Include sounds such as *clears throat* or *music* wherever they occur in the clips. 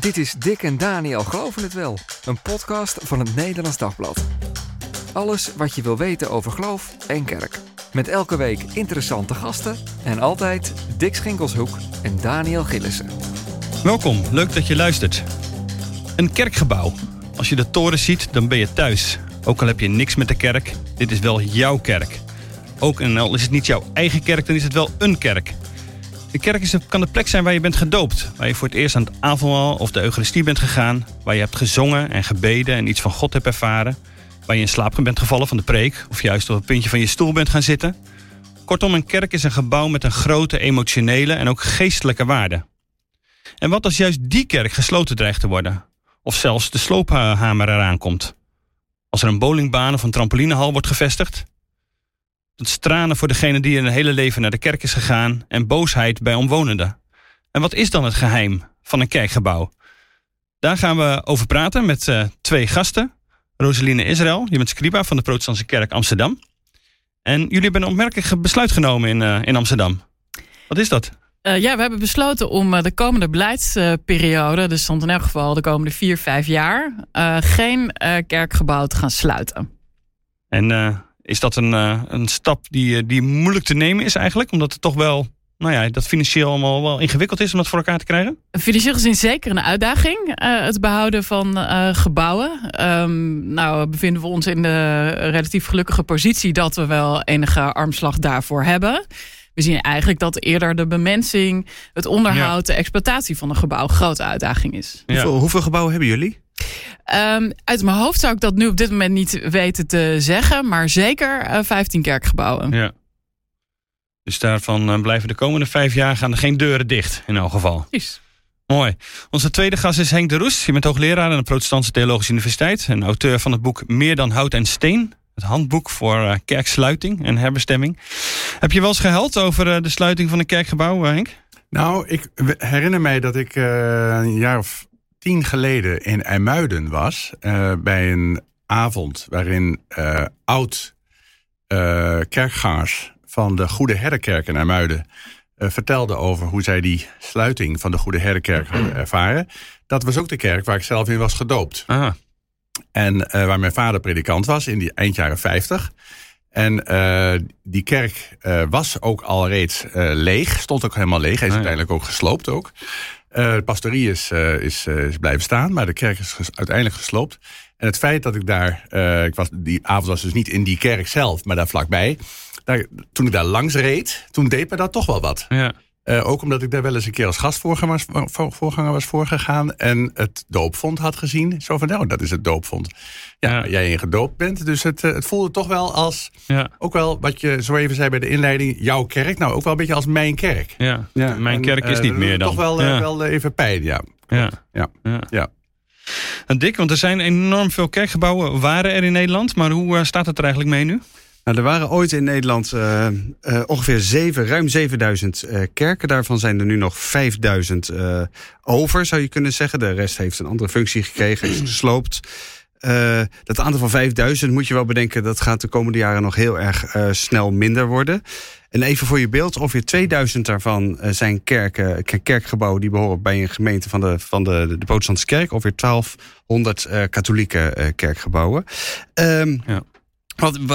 Dit is Dick en Daniel Geloven het Wel, een podcast van het Nederlands Dagblad. Alles wat je wil weten over geloof en kerk. Met elke week interessante gasten en altijd Dick Schinkelshoek en Daniel Gillissen. Welkom, leuk dat je luistert. Een kerkgebouw. Als je de toren ziet, dan ben je thuis. Ook al heb je niks met de kerk, dit is wel jouw kerk. Ook en al is het niet jouw eigen kerk, dan is het wel een kerk. De kerk is, kan de plek zijn waar je bent gedoopt. Waar je voor het eerst aan het avondmaal of de Eucharistie bent gegaan. Waar je hebt gezongen en gebeden en iets van God hebt ervaren. Waar je in slaap bent gevallen van de preek. Of juist op het puntje van je stoel bent gaan zitten. Kortom, een kerk is een gebouw met een grote emotionele en ook geestelijke waarde. En wat als juist die kerk gesloten dreigt te worden? Of zelfs de sloophamer eraan komt? Als er een bowlingbaan of een trampolinehal wordt gevestigd? Het stranen voor degene die in een hele leven naar de kerk is gegaan en boosheid bij omwonenden. En wat is dan het geheim van een kerkgebouw? Daar gaan we over praten met uh, twee gasten. Roseline Israël, je bent scriba van de Protestantse Kerk Amsterdam. En jullie hebben een opmerkelijk besluit genomen in, uh, in Amsterdam. Wat is dat? Uh, ja, we hebben besloten om de komende beleidsperiode, dus stond in elk geval de komende vier, vijf jaar, geen kerkgebouw te gaan sluiten. En is dat een, uh, een stap die, eh, die moeilijk te nemen is eigenlijk? Omdat het toch wel, nou ja, dat financieel allemaal wel ingewikkeld is om dat voor elkaar te krijgen? Financieel gezien zeker een uitdaging, uh, het behouden van gebouwen. Um, nou bevinden we ons in de relatief gelukkige positie dat we wel enige armslag daarvoor hebben. We zien eigenlijk dat eerder de bemensing, het onderhoud, de exploitatie van een gebouw een grote uitdaging is. Ja. Hoeveel, hoeveel gebouwen hebben jullie? Um, uit mijn hoofd zou ik dat nu op dit moment niet weten te zeggen, maar zeker uh, 15 kerkgebouwen. Ja. Dus daarvan uh, blijven de komende vijf jaar gaan er geen deuren dicht, in elk geval. Precies. Mooi. Onze tweede gast is Henk de Roes. Je bent hoogleraar aan de Protestantse Theologische Universiteit en auteur van het boek Meer dan hout en steen. Het handboek voor uh, kerksluiting en herbestemming. Heb je wel eens gehuild over uh, de sluiting van een kerkgebouw, Henk? Nou, ik herinner mij dat ik een jaar of tien geleden in IJmuiden was. Uh, bij een avond waarin uh, oud uh, kerkgangers van de Goede Herderkerk in IJmuiden vertelden over hoe zij die sluiting van de Goede Herderkerk hadden ervaren. Dat was ook de kerk waar ik zelf in was gedoopt. Aha. En waar mijn vader predikant was in die eind jaren 50. En uh, die kerk uh, was ook al reeds leeg. Stond ook helemaal leeg. Hij is ah, ja. uiteindelijk ook gesloopt ook. de pastorie is, is, is, blijven staan. Maar de kerk is ges uiteindelijk gesloopt. En het feit dat ik daar... ik was, die avond was dus niet in die kerk zelf, maar daar vlakbij. Daar, toen ik daar langs reed, toen deed me dat toch wel wat. Ja. Uh, ook omdat ik daar wel eens een keer als gastvoorganger was, voorganger was voorgegaan. En het doopvond had gezien. Zo van, nou, dat is het doopvond. Ja, ja. jij in gedoopt bent. Dus het, het voelde toch wel als, ja. ook wel wat je zo even zei bij de inleiding, jouw kerk. Nou, ook wel een beetje als mijn kerk. Ja, ja. mijn en, kerk is uh, niet meer dan. Toch wel, uh, wel even pijn, ja. Ja. ja. ja. En Dick, want er zijn enorm veel kerkgebouwen waren er in Nederland. Maar hoe staat het er eigenlijk mee nu? Nou, er waren ooit in Nederland uh, uh, ongeveer 7, ruim 7000 uh, kerken. Daarvan zijn er nu nog 5000 over, zou je kunnen zeggen. De rest heeft een andere functie gekregen, is gesloopt. dat aantal van 5000 moet je wel bedenken, dat gaat de komende jaren nog heel erg snel minder worden. En even voor je beeld, ongeveer 2000 daarvan zijn kerken, kerkgebouwen die behoren bij een gemeente van de, van de, de Protestantse kerk. Ongeveer 1200 katholieke kerkgebouwen. Um, ja. Wat, uh,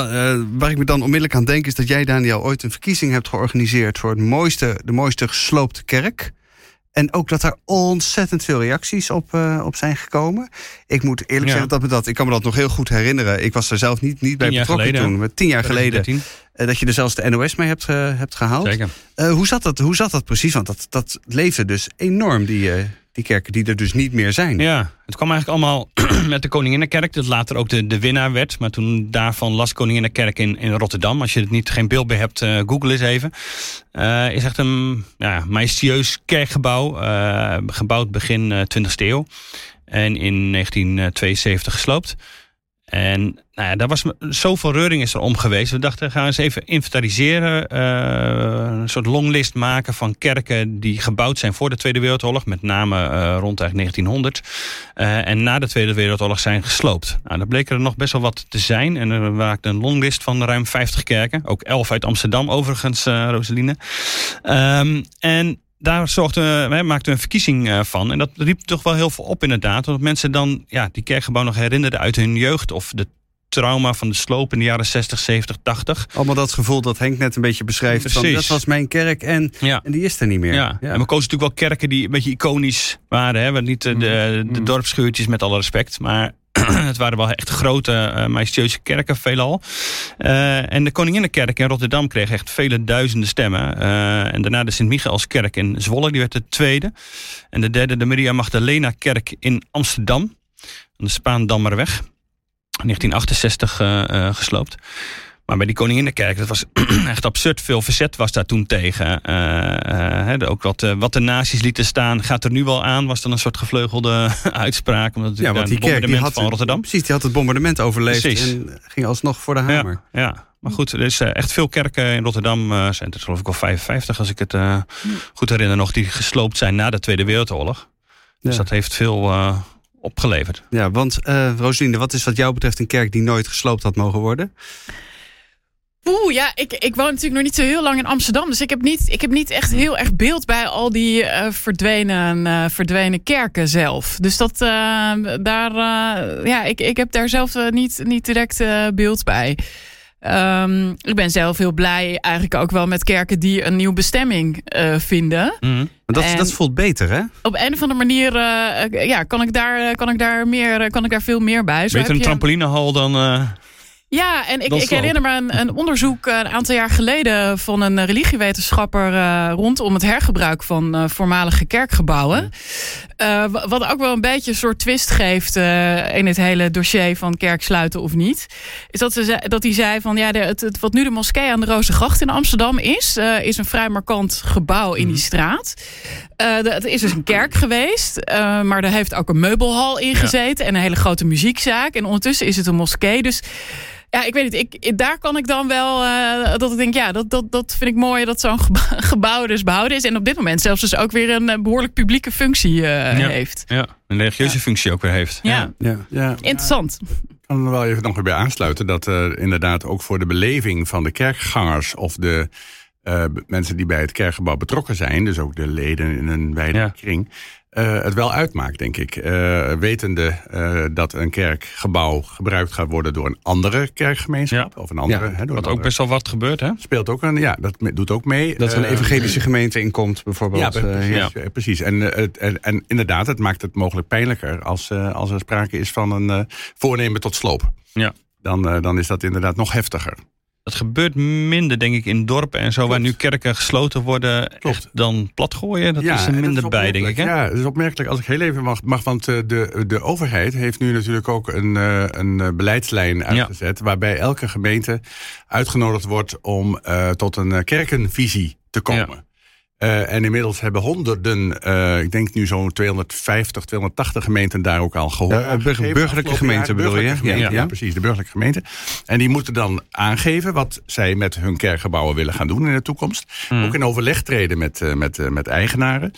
waar ik me dan onmiddellijk aan denk is dat jij, Daniel, ooit een verkiezing hebt georganiseerd voor het mooiste, de mooiste gesloopte kerk. En ook dat er ontzettend veel reacties op, uh, op zijn gekomen. Ik moet eerlijk ja. zeggen dat me dat, ik kan me dat nog heel goed herinneren. Ik was er zelf niet, niet bij betrokken geleden. toen. Maar tien jaar geleden. Uh, dat je er zelfs de NOS mee hebt, hebt gehaald. Zeker. hoe, zat dat, hoe zat dat precies? Want dat, dat leefde dus enorm, die, die kerken die er dus niet meer zijn. Ja, het kwam eigenlijk allemaal *clears throat* met de Koninginnenkerk, dat later ook de, de winnaar werd. Maar toen daarvan las Koninginnenkerk in, in Rotterdam. Als je het niet geen beeld bij hebt, uh, google eens even. Uh, is echt een ja, majestueus kerkgebouw, uh, gebouwd begin 20e eeuw. En in 1972 gesloopt. En nou ja, daar was zoveel reuring is er om geweest. We dachten, gaan we eens even inventariseren. Uh, een soort longlist maken van kerken die gebouwd zijn voor de Tweede Wereldoorlog. Met name uh, rond eigenlijk 1900. Uh, en na de Tweede Wereldoorlog zijn gesloopt. Nou, daar bleek er nog best wel wat te zijn. En er maakte een longlist van ruim 50 kerken. Ook 11 uit Amsterdam overigens, Roseline. Um, en daar zorgden, wij maakten een verkiezing eh, van. En dat riep toch wel heel veel op inderdaad. Omdat mensen dan ja, die kerkgebouw nog herinnerden uit hun jeugd. Of de trauma van de sloop in de jaren 60, 70, 80. Allemaal dat gevoel dat Henk net een beetje beschrijft. Van, Precies. dat was mijn kerk en, Ja. en die is er niet meer. Ja. en we kozen natuurlijk wel kerken die een beetje iconisch waren. Hè? Niet eh, de, de dorpsschuurtjes met alle respect, maar *clears throat* het waren wel echt grote eh majestueuze kerken veelal. Eh, en de Koninginnenkerk in Rotterdam kreeg echt vele duizenden stemmen. Eh, en daarna de Sint-Michaelskerk in Zwolle, die werd de tweede. En de derde de Maria Magdalena Kerk in Amsterdam. Aan de Spaandammerweg. 1968 eh, eh, gesloopt. Maar bij die Koninginnenkerk, dat was *clears throat* echt absurd veel verzet was daar toen tegen. Eh, eh, ook wat, eh, wat de nazi's lieten staan, gaat er nu wel aan. Was dan een soort gevleugelde *laughs* uitspraak. Omdat Ja, want die kerk die had, van Rotterdam. Precies, die had het bombardement overleefd Precies. en ging alsnog voor de hamer. Ja, ja, maar goed, er is echt veel kerken in Rotterdam. zijn er geloof ik wel 55, als ik het goed herinner nog, die gesloopt zijn na de Tweede Wereldoorlog. Dus Ja. dat heeft veel opgeleverd. Ja, want Rosalinde, wat is wat jou betreft een kerk die nooit gesloopt had mogen worden? Oeh, ja, ik, ik woon natuurlijk nog niet zo heel lang in Amsterdam. Dus ik heb niet, ik heb niet echt heel erg beeld bij al die eh, verdwenen, eh, verdwenen kerken zelf. Dus dat, eh, daar, ja, ik, ik heb daar zelf niet, niet direct beeld bij. Ehm, ik ben zelf heel blij eigenlijk ook wel met kerken die een nieuwe bestemming vinden. Maar dat, En- dat voelt beter, hè? Op een of andere manier ja, kan, ik daar, kan, ik daar meer, kan ik daar veel meer bij. Zo Beter een je- trampolinehal dan... ja, en ik, ik herinner me een, een onderzoek eh, een aantal jaar geleden van een religiewetenschapper eh, rondom het hergebruik van eh, voormalige kerkgebouwen. Eh, wa- wat ook wel een beetje een soort twist geeft eh, in het hele dossier van kerk sluiten of niet. Is dat, ze, dat hij zei van ja, de, het, het- wat nu de moskee aan de Rozengracht in Amsterdam is, eh, is een vrij markant gebouw in die straat. Eh, de- het is dus een kerk geweest, eh, maar er heeft ook een meubelhal in gezeten en een hele grote muziekzaak. En ondertussen is het een moskee. Dus ja, ik weet niet. Ik, daar kan ik dan wel eh, dat ik denk, ja, dat, dat, dat vind ik mooi dat zo'n *laughs* gebouw dus behouden is. En op dit moment zelfs dus ook weer een eh, behoorlijk publieke functie eh, Ja. heeft. ja, een religieuze functie ook weer heeft. Ja, Ja. Ja, interessant. Ik kan er wel even nog weer bij aansluiten dat eh, inderdaad ook voor de beleving van de kerkgangers of de eh, b- mensen die bij het kerkgebouw betrokken zijn, dus ook de leden in een wijde Ja. kring, eh, het wel uitmaakt, denk ik. Eh, wetende eh, dat een kerkgebouw gebruikt gaat worden door een andere kerkgemeenschap of een andere. Ja, hè, door Wat een ook andere- best wel wat gebeurt, hè? speelt ook een, ja, dat doet ook mee. Dat er een evangelische gemeente in komt, bijvoorbeeld. ja, precies. precies. En, het- en, en inderdaad, het maakt het mogelijk pijnlijker als, eh, als er sprake is van een eh, voornemen tot sloop. Ja. Dan, dan is dat inderdaad nog heftiger. Dat gebeurt minder, denk ik, in dorpen en zo, waar nu kerken gesloten worden, Klopt. dan platgooien. Dat is er minder bij, denk ik. Hè? Ja, dat is opmerkelijk als ik heel even mag. mag want eh, de, de overheid heeft nu natuurlijk ook een, eh, een eh, beleidslijn uitgezet. Waarbij elke gemeente uitgenodigd wordt om tot een kerkenvisie te komen. Eh, en inmiddels hebben honderden, eh, ik denk nu zo'n 250, 280 gemeenten daar ook al gehoord. Gegeven burgerlijke gemeenten bedoel je? Ja. ja, Ja. precies, de burgerlijke gemeenten. En die moeten dan aangeven wat zij met hun kerkgebouwen willen gaan doen in de toekomst. Ook in overleg treden met, met, met eigenaren.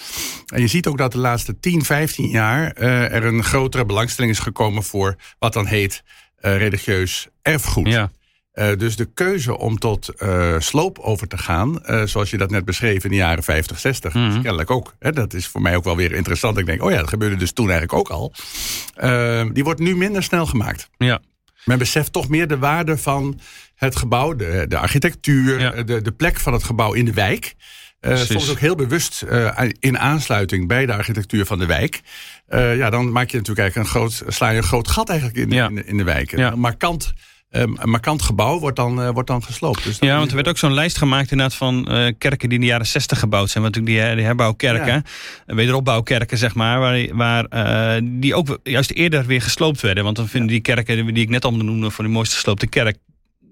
En je ziet ook dat de laatste 10, 15 jaar er een grotere belangstelling is gekomen voor wat dan heet religieus erfgoed. Ja. Eh, dus de keuze om tot eh, sloop over te gaan, eh, zoals je dat net beschreef in de jaren 50, 60, is kennelijk ook. Hè, dat is voor mij ook wel weer interessant. Ik denk, oh ja, dat gebeurde dus toen eigenlijk ook al. Die wordt nu minder snel gemaakt. Ja. Men beseft toch meer de waarde van het gebouw, de, de architectuur, Ja. de, de plek van het gebouw in de wijk. Precies. soms ook heel bewust in aansluiting bij de architectuur van de wijk. Ja, dan maak je natuurlijk eigenlijk een groot, sla je een groot gat eigenlijk in, Ja. in, de- in de wijk. Ja. Een markant, een markant gebouw wordt dan, eh, wordt dan gesloopt. Dus Ja, want er werd ook zo'n lijst gemaakt inderdaad van eh, kerken die in de jaren 60 gebouwd zijn. Want natuurlijk die, her- die herbouwkerken, Ja. eh, wederopbouwkerken zeg maar, waar, waar die ook juist eerder weer gesloopt werden. Want dan vinden die kerken die ik net al noemde voor die mooiste gesloopte kerk,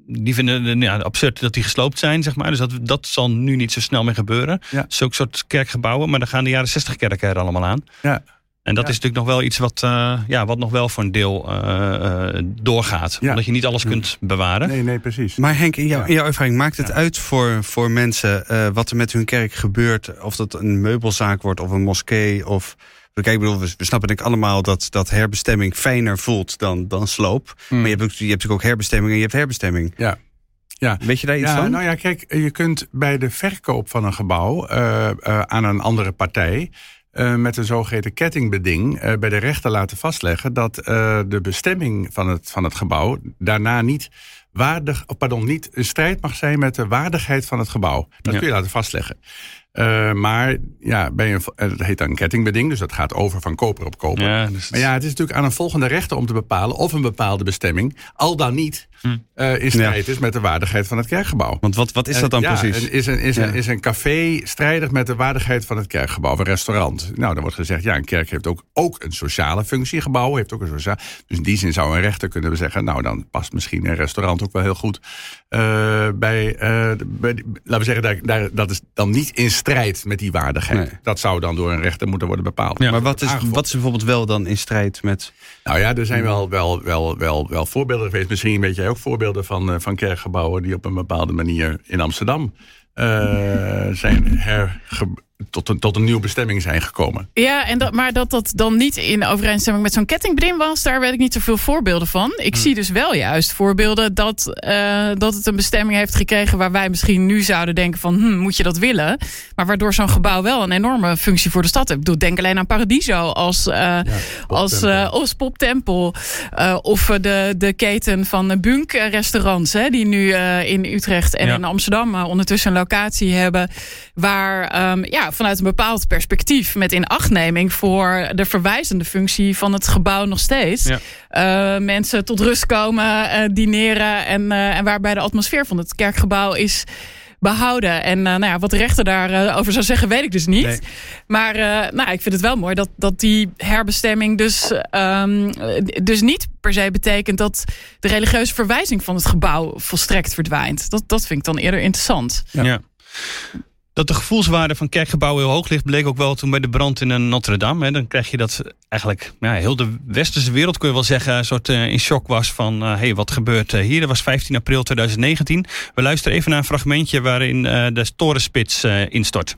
die vinden ja, absurd dat die gesloopt zijn, zeg maar. Dus dat, dat zal nu niet zo snel meer gebeuren. Ja. Zulke soort kerkgebouwen, maar dan gaan de jaren 60 kerken er allemaal aan. Ja. En dat Ja. is natuurlijk nog wel iets wat, eh, ja, wat nog wel voor een deel eh, eh, doorgaat. Ja. Omdat je niet alles kunt bewaren. Nee, nee, precies. Maar Henk, in, jou, Ja. in jouw ervaring, maakt het Ja. uit voor, voor mensen eh, wat er met hun kerk gebeurt? Of dat een meubelzaak wordt of een moskee? Of, kijk, ik bedoel, we, we snappen denk ik allemaal dat, dat herbestemming fijner voelt dan, dan sloop. Hmm. Maar je hebt, ook, je hebt natuurlijk ook herbestemming en je hebt herbestemming. Ja. Ja. Weet je daar iets ja, van? Nou ja, kijk, je kunt bij de verkoop van een gebouw uh, uh, aan een andere partij. Uh, met een zogeheten kettingbeding bij de rechter laten vastleggen dat de bestemming van het, van het gebouw daarna niet waardig, pardon, niet in strijd mag zijn met de waardigheid van het gebouw. Dat ja. kun je laten vastleggen. Uh, maar ja, bij een, dat heet dan kettingbeding, dus dat gaat over van koper op koper. Ja, dus maar ja, het is natuurlijk aan een volgende rechter om te bepalen of een bepaalde bestemming al dan niet hm. uh, in strijd ja. is met de waardigheid van het kerkgebouw. Want wat, wat is dat dan uh, precies? Ja, is, een, is, een, is een café strijdig met de waardigheid van het kerkgebouw, of een restaurant? Nou, dan wordt gezegd, ja, een kerk heeft ook, ook een sociale functie, gebouw heeft ook een sociale. Dus in die zin zou een rechter kunnen zeggen, nou, dan past misschien een restaurant ook wel heel goed uh, bij, bij, laten we zeggen, daar, daar, dat is dan niet in strijd met die waardigheid. Nee. Dat zou dan door een rechter moeten worden bepaald. Ja, maar wat is, wat is bijvoorbeeld wel dan in strijd met... Nou ja, er zijn wel, wel, wel, wel, wel voorbeelden geweest. Misschien weet jij ook voorbeelden van, van kerkgebouwen... die op een bepaalde manier in Amsterdam uh, *laughs* zijn herge tot een, tot een nieuwe bestemming zijn gekomen. Ja, en dat, maar dat dat dan niet in overeenstemming met zo'n kettingbeding was, daar weet ik niet zoveel voorbeelden van. Ik hmm. zie dus wel juist voorbeelden dat, uh, dat het een bestemming heeft gekregen waar wij misschien nu zouden denken van, hm, moet je dat willen? Maar waardoor zo'n gebouw wel een enorme functie voor de stad heeft. Ik bedoel, denk alleen aan Paradiso als, uh, ja, als, uh, als poptempel. of de, de keten van Bunk restaurants, hè, die nu in Utrecht en ja. in Amsterdam ondertussen een locatie hebben waar um, ja, vanuit een bepaald perspectief met inachtneming voor de verwijzende functie van het gebouw nog steeds. Ja. Uh, mensen tot rust komen, uh, dineren en, uh, en waarbij de atmosfeer van het kerkgebouw is behouden. En nou ja, wat de rechter daarover over zou zeggen, weet ik dus niet. Nee. Maar nou, ik vind het wel mooi dat, dat die herbestemming dus, um, dus niet per se betekent dat de religieuze verwijzing van het gebouw volstrekt verdwijnt. Dat, dat vind ik dan eerder interessant. Ja. ja. Dat de gevoelswaarde van kerkgebouwen heel hoog ligt, bleek ook wel toen bij de brand in Notre Dame. Dan krijg je dat eigenlijk ja, heel de westerse wereld, kun je wel zeggen, een soort uh, in shock was van hé, uh, hey, wat gebeurt hier? Dat was 15 april 2019. We luisteren even naar een fragmentje waarin de torenspits instort.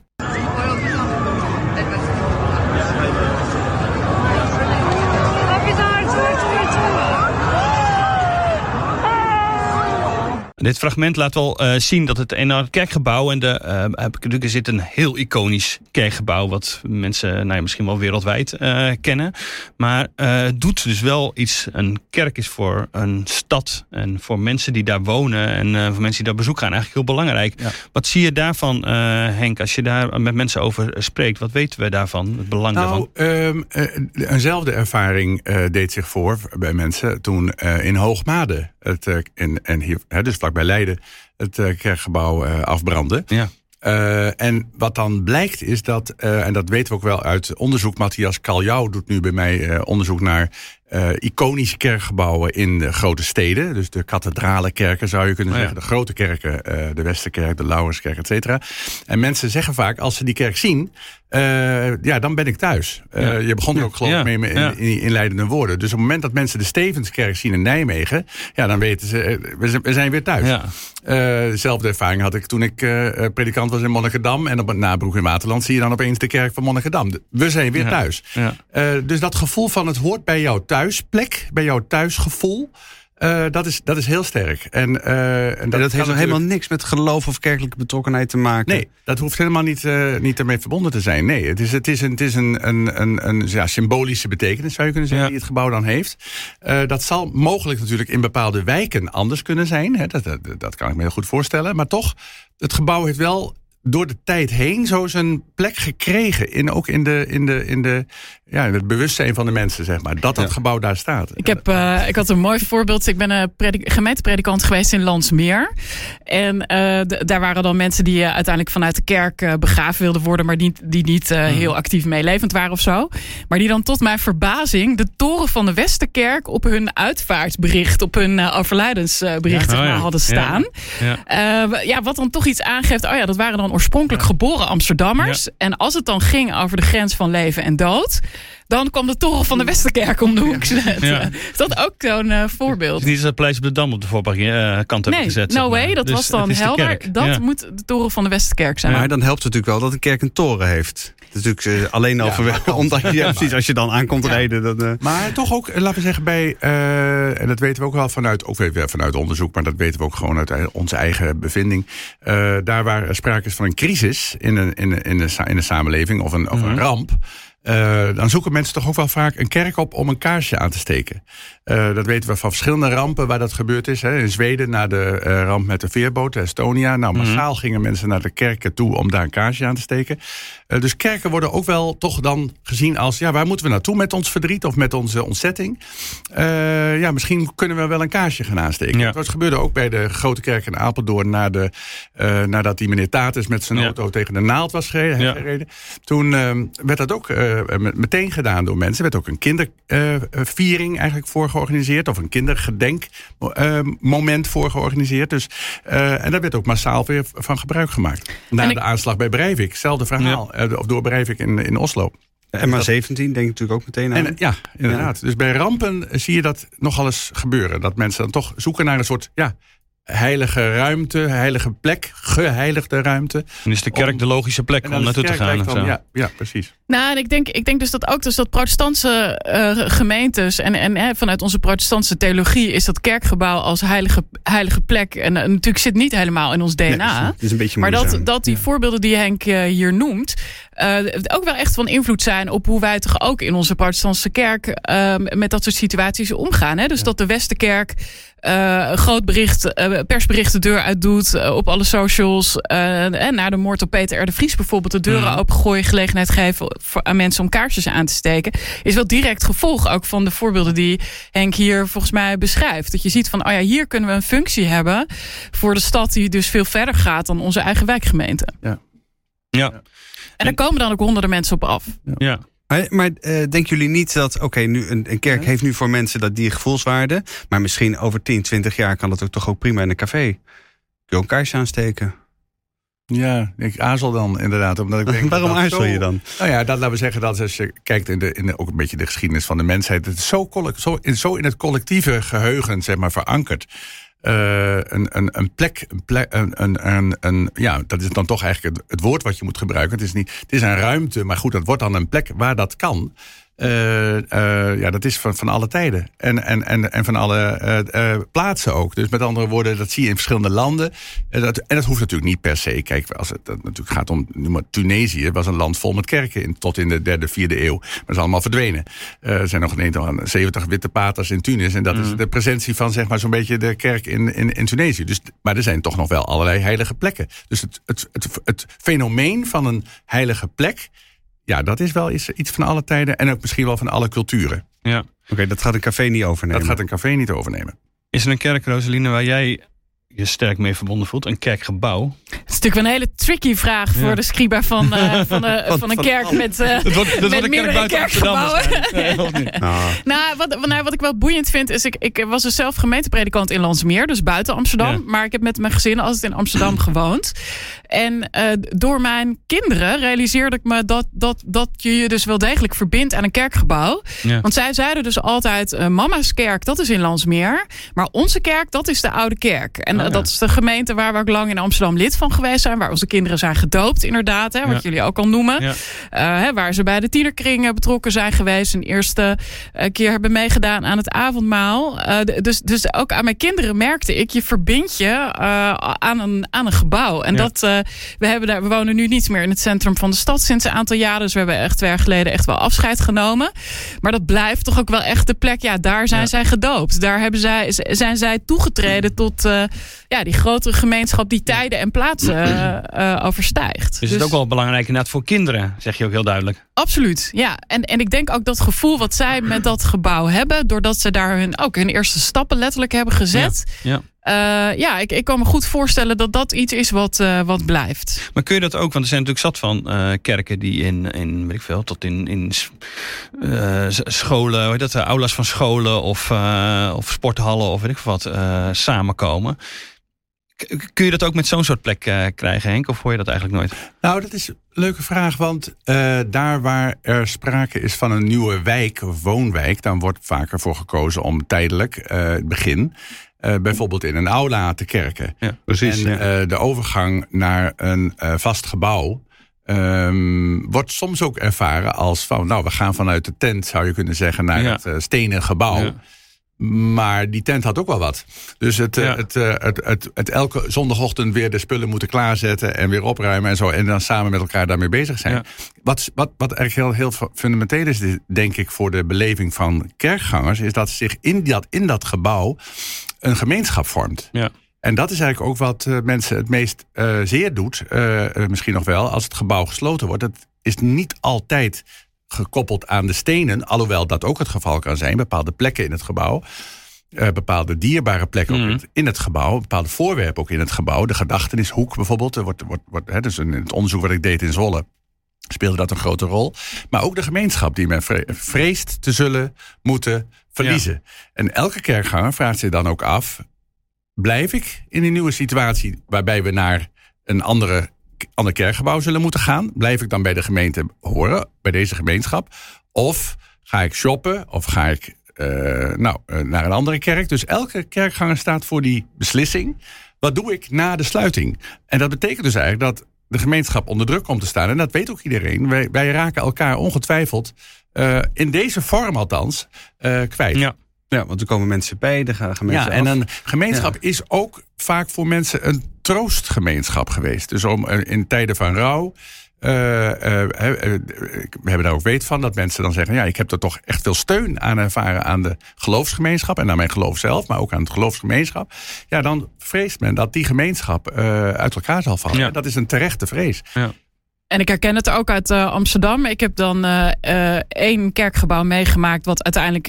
Dit fragment laat wel uh, zien dat het enorme kerkgebouw en de uh, er zit een heel iconisch kerkgebouw wat mensen nou ja, misschien wel wereldwijd uh, kennen, maar het doet dus wel iets. Een kerk is voor een stad en voor mensen die daar wonen en voor mensen die daar bezoek gaan eigenlijk heel belangrijk. Ja. Wat zie je daarvan, Henk, als je daar met mensen over spreekt? Wat weten we daarvan? Het belang nou, daarvan? Um, eenzelfde ervaring deed zich voor bij mensen toen in Hoogmade het en, en hier, hè, dus vlakbij Leiden, het uh, kerkgebouw uh, afbrandde. Ja. Uh, en wat dan blijkt is dat, en dat weten we ook wel uit onderzoek, Matthias Kaljau doet nu bij mij onderzoek naar iconische kerkgebouwen in de grote steden. Dus de kathedralenkerken zou je kunnen oh, ja. zeggen, de grote kerken, de Westerkerk, de Lauwerskerk, et cetera. En mensen zeggen vaak, als ze die kerk zien, uh, ja, dan ben ik thuis. Ja. Je begon er ook geloof ik mee in, in, in inleidende woorden. Dus op het moment dat mensen de Stevenskerk zien in Nijmegen... ja, dan weten ze, we zijn weer thuis. Ja. Dezelfde ervaring had ik toen ik predikant was in Monnikendam... en op het Nabroek in Waterland zie je dan opeens de kerk van Monnikendam. We zijn weer thuis. dus dat gevoel van het hoort bij jouw thuisplek, bij jouw thuisgevoel... Uh, dat, is, dat is heel sterk. En, uh, en dat, en dat heeft natuurlijk... helemaal niks met geloof of kerkelijke betrokkenheid te maken. Nee, dat hoeft helemaal niet, uh, niet ermee verbonden te zijn. Nee, het is, het is een, het is een, een, een, een ja, symbolische betekenis, zou je kunnen zeggen, ja. die het gebouw dan heeft. dat zal mogelijk natuurlijk in bepaalde wijken anders kunnen zijn. Hè? Dat, dat, dat kan ik me heel goed voorstellen. Maar toch, het gebouw heeft wel door de tijd heen zo zijn plek gekregen. In, ook in, de, in, de, in, de, ja, in het bewustzijn van de mensen, zeg maar. Dat dat gebouw daar staat. Ik, heb, uh, ik had een mooi voorbeeld. Ik ben een gemeentepredikant geweest in Landsmeer. En uh, daar waren dan mensen die uh, uiteindelijk vanuit de kerk begraven wilden worden. Maar die, die niet mm. heel actief meelevend waren of zo. Maar die dan tot mijn verbazing de toren van de Westerkerk op hun uitvaartbericht, op hun overlijdensbericht ja. oh, ja. hadden staan. Ja. ja, wat dan toch iets aangeeft. Oh ja, dat waren dan oorspronkelijk geboren Amsterdammers. En als het dan ging over de grens van leven en dood dan kwam de toren van de Westerkerk om de hoek zetten. *laughs* Ja. Is dat ook zo'n eh, voorbeeld? Het is niet dat Pleis op de Dam op de voorkant hebben Nee, gezet. no zeg maar. way, dat Dus was dan helder. Dat Ja. moet de toren van de Westerkerk zijn. Maar dan helpt het natuurlijk wel dat een kerk een toren heeft. Natuurlijk eh, alleen al Ja, *laughs* omdat je, ja, precies, als je dan aankomt rijden. Dan, eh, Maar toch ook, eh, laten we zeggen, bij, eh, en dat weten we ook wel vanuit, ook weer vanuit onderzoek, maar dat weten we ook gewoon uit onze eigen bevinding. Eh, daar waar er sprake is van een crisis in een, in een, in een, in een samenleving of een, of een ramp. Eh, dan zoeken mensen toch ook wel vaak een kerk op om een kaarsje aan te steken. Eh, dat weten we van verschillende rampen waar dat gebeurd is. Hè. In Zweden na de eh, ramp met de veerboot, Estonia. Nou, massaal gingen mensen naar de kerken toe om daar een kaarsje aan te steken. Eh, dus kerken worden ook wel toch dan gezien als... ja, waar moeten we naartoe met ons verdriet of met onze ontzetting? Ja, misschien kunnen we wel een kaarsje gaan aansteken. Ja. Dat gebeurde ook bij de grote kerk in Apeldoorn... Na de, nadat die meneer Tatus met zijn Ja. auto tegen de naald was gereden. Ja. gereden. Toen eh, werd dat ook met- meteen gedaan door mensen. Er werd ook een kinderviering eigenlijk voor georganiseerd... of een kindergedenkmoment voor georganiseerd. Dus, eh, en daar werd ook massaal weer van gebruik gemaakt. Na En ik- de aanslag bij Breivik, hetzelfde verhaal. Eh, of door Breivik in, in Oslo. MH17 denk ik natuurlijk ook meteen aan. En, ja, inderdaad. Dus bij rampen zie je dat nogal eens gebeuren. Dat mensen dan toch zoeken naar een soort ja, heilige ruimte, heilige plek, geheiligde ruimte. Dan is de kerk Om- de logische plek En om naartoe te gaan. dan- ja, ja, precies. Nou, en ik denk, ik denk dus dat ook dus dat protestantse eh, gemeentes en, en hè, vanuit onze protestantse theologie is dat kerkgebouw als heilige, heilige plek. En eh, natuurlijk zit niet helemaal in ons DNA. Nee, is een beetje Maar dat, dat die voorbeelden die Henk eh, hier noemt, eh, ook wel echt van invloed zijn op hoe wij toch ook in onze protestantse kerk met dat soort situaties omgaan. Hè? Dus dat de Westerkerk eh, een groot bericht, eh, persbericht de deur uit doet eh, op alle socials. en na de moord op Peter R. de Vries bijvoorbeeld de deuren opengooien, gelegenheid geven voor, aan mensen om kaarsjes aan te steken. Is wel direct gevolg ook van de voorbeelden die Henk hier volgens mij beschrijft. Dat je ziet van, oh ja, hier kunnen we een functie hebben voor de stad die dus veel verder gaat dan onze eigen wijkgemeente. Ja, En daar komen dan ook honderden mensen op af. ja. Maar, maar eh, denken jullie niet dat, oké, nu een, een kerk heeft nu voor mensen dat die gevoelswaarde. Maar misschien over 10, 20 jaar kan dat ook toch ook prima in een café. Kun je een kaarsje aansteken. Ja, ik aarzel dan inderdaad. Omdat ik *laughs* denk Waarom dat aarzel zo- je dan? Nou ja, dat laten we zeggen dat als je kijkt in, de, in de, ook een beetje de geschiedenis van de mensheid. Het is zo, zo, in, zo in het collectieve geheugen zeg maar, verankerd. Eh, een, een, een plek, een plek een, een, een, een, ja, dat is dan toch eigenlijk het, het woord wat je moet gebruiken. Het is, niet, het is een ruimte, maar goed, dat wordt dan een plek waar dat kan. Eh, eh, ja, dat is van, van alle tijden. En, en, en, en van alle eh, plaatsen ook. Dus met andere woorden, dat zie je in verschillende landen. Dat, en dat hoeft natuurlijk niet per se. Kijk, als het dat natuurlijk gaat om noem maar, Tunesië, was een land vol met kerken in, tot in de derde, vierde eeuw. Maar dat is allemaal verdwenen. Er zijn nog Nederland 70 witte paters in Tunis. En dat is de presentie van zeg maar zo'n beetje de kerk in, in, in Tunesië. Dus, maar er zijn toch nog wel allerlei heilige plekken. Dus het, het, het, het fenomeen van een heilige plek. Ja, dat is wel iets, iets van alle tijden en ook misschien wel van alle culturen. ja. Oké, dat gaat een café niet overnemen. Dat gaat een café niet overnemen. Is er een kerk, Rosaline, waar jij je sterk mee verbonden voelt? Een kerkgebouw? Het is natuurlijk wel een hele tricky vraag voor Ja. de scriba *laughs* van, eh, van, de, Van- van een kerk met, eh, Dat wordt, dat met een kerk meerdere Amsterdam kerkgebouwen. Nee? *laughs* Nou, Nou wat, nou, wat ik wel boeiend vind, is ik, ik was dus zelf gemeentepredikant in Landsmeer, dus buiten Amsterdam. Ja. Maar ik heb met mijn gezin altijd in Amsterdam *clears throat* gewoond. En eh, door mijn kinderen realiseerde ik me dat, dat, dat je je dus wel degelijk verbindt aan een kerkgebouw. Ja. Want zij zeiden dus altijd, eh, mama's kerk, dat is in Landsmeer. Maar onze kerk, dat is de oude kerk. En eh, ja. dat is de gemeente waar we ook lang in Amsterdam lid van geweest zijn. Waar onze kinderen zijn gedoopt, inderdaad. Hè, wat Ja. jullie ook al noemen. Ja. Eh, hè, waar ze bij de tienerkringen betrokken zijn geweest. Een eerste eh, keer hebben meegedaan aan het avondmaal. Eh, dus, dus ook aan mijn kinderen merkte ik, je verbindt je aan, een, aan een gebouw. En dat, we, hebben daar, we wonen nu niet meer in het centrum van de stad sinds een aantal jaren. Dus we hebben echt twee jaar geleden echt wel afscheid genomen. Maar dat blijft toch ook wel echt de plek. Ja, daar zijn zij gedoopt. Daar hebben zij, zijn zij toegetreden tot ja, die grotere gemeenschap die tijden en plaatsen *clears throat* eh, eh, overstijgt. Dus het is ook wel belangrijk inderdaad voor kinderen, zeg je ook heel duidelijk. Absoluut, ja. En, en ik denk ook dat gevoel wat zij met dat gebouw hebben, doordat ze daar hun, ook hun eerste stappen letterlijk hebben gezet. Ja. Ja, ik, ik kan me goed voorstellen dat dat iets is wat, eh, wat blijft. Maar kun je dat ook, want er zijn natuurlijk zat van eh, kerken die in, in, weet ik veel, tot in, in eh, scholen, hoe heet dat, eh, aulas van scholen of, eh, of sporthallen of weet ik wat, eh, samenkomen. Kun je dat ook met zo'n soort plek eh, krijgen, Henk? Of hoor je dat eigenlijk nooit? Nou, dat is een leuke vraag. Want eh, daar waar er sprake is van een nieuwe wijk of woonwijk, dan wordt vaker voor gekozen om tijdelijk eh, het begin. Eh, bijvoorbeeld in een aula te kerken. Precies. en ja. eh, de overgang naar een eh, vast gebouw. ehm, wordt soms ook ervaren als van, nou, we gaan vanuit de tent, zou je kunnen zeggen, naar Ja. het stenen gebouw. Ja. Maar die tent had ook wel wat. Dus het, Ja. het, het, het, het elke zondagochtend weer de spullen moeten klaarzetten en weer opruimen en zo. En dan samen met elkaar daarmee bezig zijn. Ja. Wat, wat, wat eigenlijk heel, heel fundamenteel is, denk ik, voor de beleving van kerkgangers, is dat zich in dat, in dat gebouw een gemeenschap vormt. Ja. En dat is eigenlijk ook wat eh, mensen het meest eh, zeer doet, eh, misschien nog wel, als het gebouw gesloten wordt. Het is niet altijd gekoppeld aan de stenen, alhoewel dat ook het geval kan zijn, bepaalde plekken in het gebouw. bepaalde dierbare plekken Mhm. in, het, gebouw, bepaalde voorwerpen ook in het gebouw. De gedachtenishoek bijvoorbeeld, er wordt, wordt, wordt, hè, dus in het onderzoek wat ik deed in Zwolle, speelde dat een grote rol. Maar ook de gemeenschap die men vre- vreest te zullen moeten verliezen. En elke kerkganger vraagt zich dan ook af, blijf ik in een nieuwe situatie waarbij we naar een andere, ander kerkgebouw zullen moeten gaan? Blijf ik dan bij de gemeente horen, bij deze gemeenschap? Of ga ik shoppen of ga ik eh, nou, eh, naar een andere kerk? Dus elke kerkganger staat voor die beslissing. Wat doe ik na de sluiting? En dat betekent dus eigenlijk dat de gemeenschap onder druk komt te staan. En dat weet ook iedereen. Wij, wij raken elkaar ongetwijfeld, eh, in deze vorm althans, eh, kwijt. Ja. ja, want er komen mensen bij, er gaan, mensen Ja, en af. een gemeenschap is ook vaak voor mensen een troostgemeenschap geweest. Dus om, eh, in tijden van rouw. Eh, eh, eh, we hebben daar ook weet van dat mensen dan zeggen: Ja, ik heb er toch echt veel steun aan ervaren aan de geloofsgemeenschap en aan mijn geloof zelf, maar ook aan de geloofsgemeenschap. Ja, dan vreest men dat die gemeenschap uit elkaar zal vallen. Ja. En Dat is een terechte vrees. En ik herken het ook uit eh, Amsterdam. Ik heb dan eh, één kerkgebouw meegemaakt, wat uiteindelijk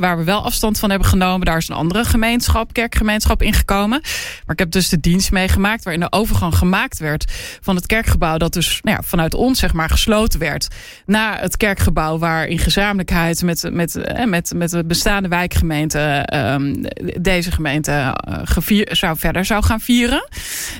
waar we wel afstand van hebben genomen. Daar is een andere gemeenschap, kerkgemeenschap ingekomen. Maar ik heb dus de dienst meegemaakt waarin de overgang gemaakt werd van het kerkgebouw, dat dus nou ja, vanuit ons zeg maar gesloten werd, naar het kerkgebouw waar in gezamenlijkheid met, met, met, met de bestaande wijkgemeente ehm, deze gemeente zou verder zou gaan vieren.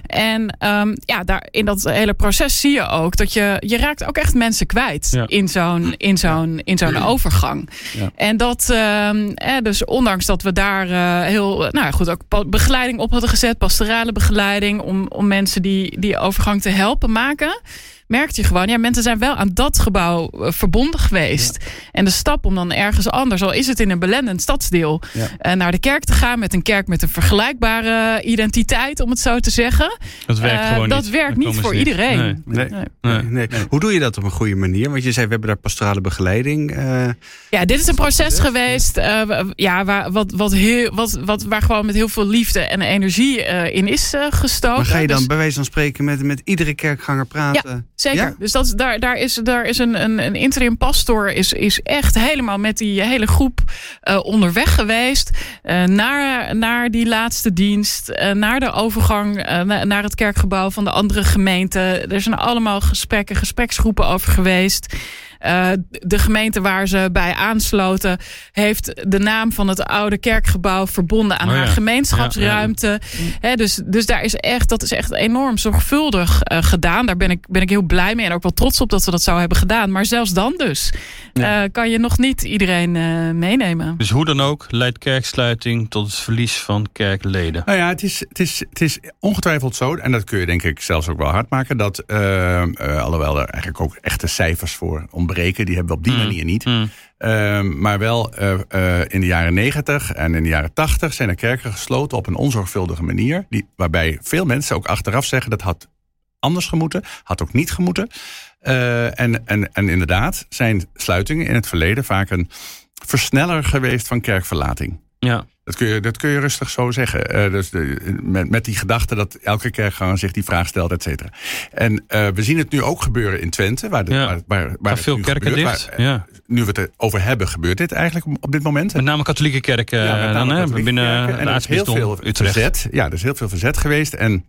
En ehm, ja, daar in dat hele proces zie je ook dat je, je raakt ook echt mensen kwijt Ja. in zo'n in zo'n in zo'n overgang. Ja. En dat, ehm, eh, dus ondanks dat we daar eh, heel, nou goed, ook begeleiding op hadden gezet, pastorale begeleiding, om, om mensen die die overgang te helpen maken. Merkte je gewoon, ja, mensen zijn wel aan dat gebouw eh, verbonden geweest. En de stap om dan ergens anders, al is het in een belendend stadsdeel, Ja. eh, naar de kerk te gaan met een kerk met een vergelijkbare identiteit, om het zo te zeggen. Dat werkt Eh, gewoon dat niet. werkt niet voor niet. iedereen. Nee. Nee. Nee. Nee. Nee. Hoe doe je dat op een goede manier? Want je zei, we hebben daar pastorale begeleiding. eh, Ja, dit is een proces geweest eh, ja, waar, wat, wat heel, wat, wat, waar gewoon met heel veel liefde en energie eh, in is gestoken. maar ga je dan Dus- bij wijze van spreken met, met iedere kerkganger praten? Zeker. Ja? Dus dat, daar, daar is, daar is een, een, een interim pastor is, is echt helemaal met die hele groep eh, onderweg geweest. eh, naar, naar die laatste dienst. eh, naar de overgang na- naar het kerkgebouw van de andere gemeente. Er zijn allemaal gesprekken, gespreksgroepen over geweest. Eh, de gemeente waar ze bij aansloten heeft de naam van het oude kerkgebouw verbonden aan Oh ja. haar gemeenschapsruimte. Hè, dus, dus daar is echt, dat is echt enorm zorgvuldig eh, gedaan. Daar ben ik, ben ik heel blij mee en ook wel trots op dat we dat zo hebben gedaan. Maar zelfs dan dus eh, kan je nog niet iedereen eh, meenemen. Dus hoe dan ook leidt kerksluiting tot het verlies van kerkleden. Nou ja, het is, het, is, het is ongetwijfeld zo, en dat kun je denk ik zelfs ook wel hard maken, dat alhoewel er eigenlijk ook echte cijfers voor ontbreken, die hebben we op die Mm. manier niet. Mm. Ehm, maar wel eh, eh, in de jaren 90 en in de jaren 80 zijn er kerken gesloten op een onzorgvuldige manier. Die, waarbij veel mensen ook achteraf zeggen dat had anders gemoeten, had ook niet gemoeten. Eh, en, en, en inderdaad zijn sluitingen in het verleden vaak een versneller geweest van kerkverlating. Ja. Dat kun je, dat kun je rustig zo zeggen. Eh, dus de, met, met die gedachte dat elke kerkganger zich die vraag stelt, et cetera. En eh, we zien het nu ook gebeuren in Twente. Waar, de, Ja. waar, waar, veel kerken gebeurt, dicht. waar, eh, ja. nu we het erover hebben, gebeurt dit eigenlijk op dit moment. Met name katholieke kerken Ja, dan, hè, binnen kerken. En er is heel veel Utrecht. verzet. Ja, er is heel veel verzet geweest. En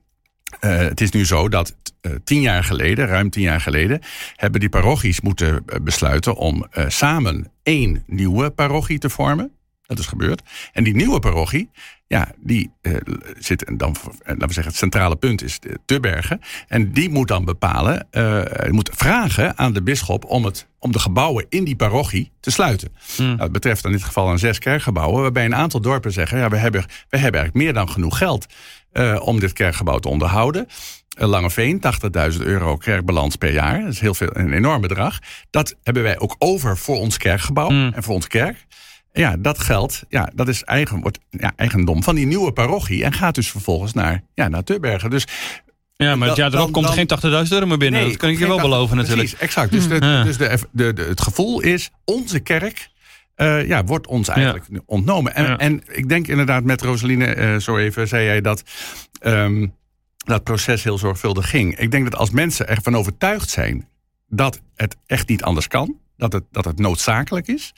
het is nu zo dat tien jaar geleden, ruim tien jaar geleden, hebben die parochies moeten besluiten om samen één nieuwe parochie te vormen. Dat is gebeurd. En die nieuwe parochie, ja, die uh, zit dan, laten we zeggen, het centrale punt is te bergen. En die moet dan bepalen, uh, moet vragen aan de bisschop om, het, om de gebouwen in die parochie te sluiten. Mm. Nou, dat betreft in dit geval een zes kerkgebouwen, waarbij een aantal dorpen zeggen: ja, we hebben, we hebben eigenlijk meer dan genoeg geld uh, om dit kerkgebouw te onderhouden. Langeveen, 80.000 euro kerkbalans per jaar. Dat is heel veel, een enorm bedrag. Dat hebben wij ook over voor ons kerkgebouw mm. en voor onze kerk. Ja, dat geld, ja, dat is eigen, wordt, ja, eigendom van die nieuwe parochie. En gaat dus vervolgens naar, ja, naar Tubbergen. Dus ja, maar het jaar erop komt er geen 80.000 euro meer binnen. Nee, dat kan ik je wel beloven natuurlijk. Precies, exact. Dus, de, dus de, de, de, het gevoel is, onze kerk uh, ja, wordt ons eigenlijk ontnomen. En, en ik denk inderdaad met Rosaline, uh, zo even zei jij dat... Um, dat proces heel zorgvuldig ging. Ik denk dat als mensen ervan overtuigd zijn dat het echt niet anders kan, dat het, dat het noodzakelijk is,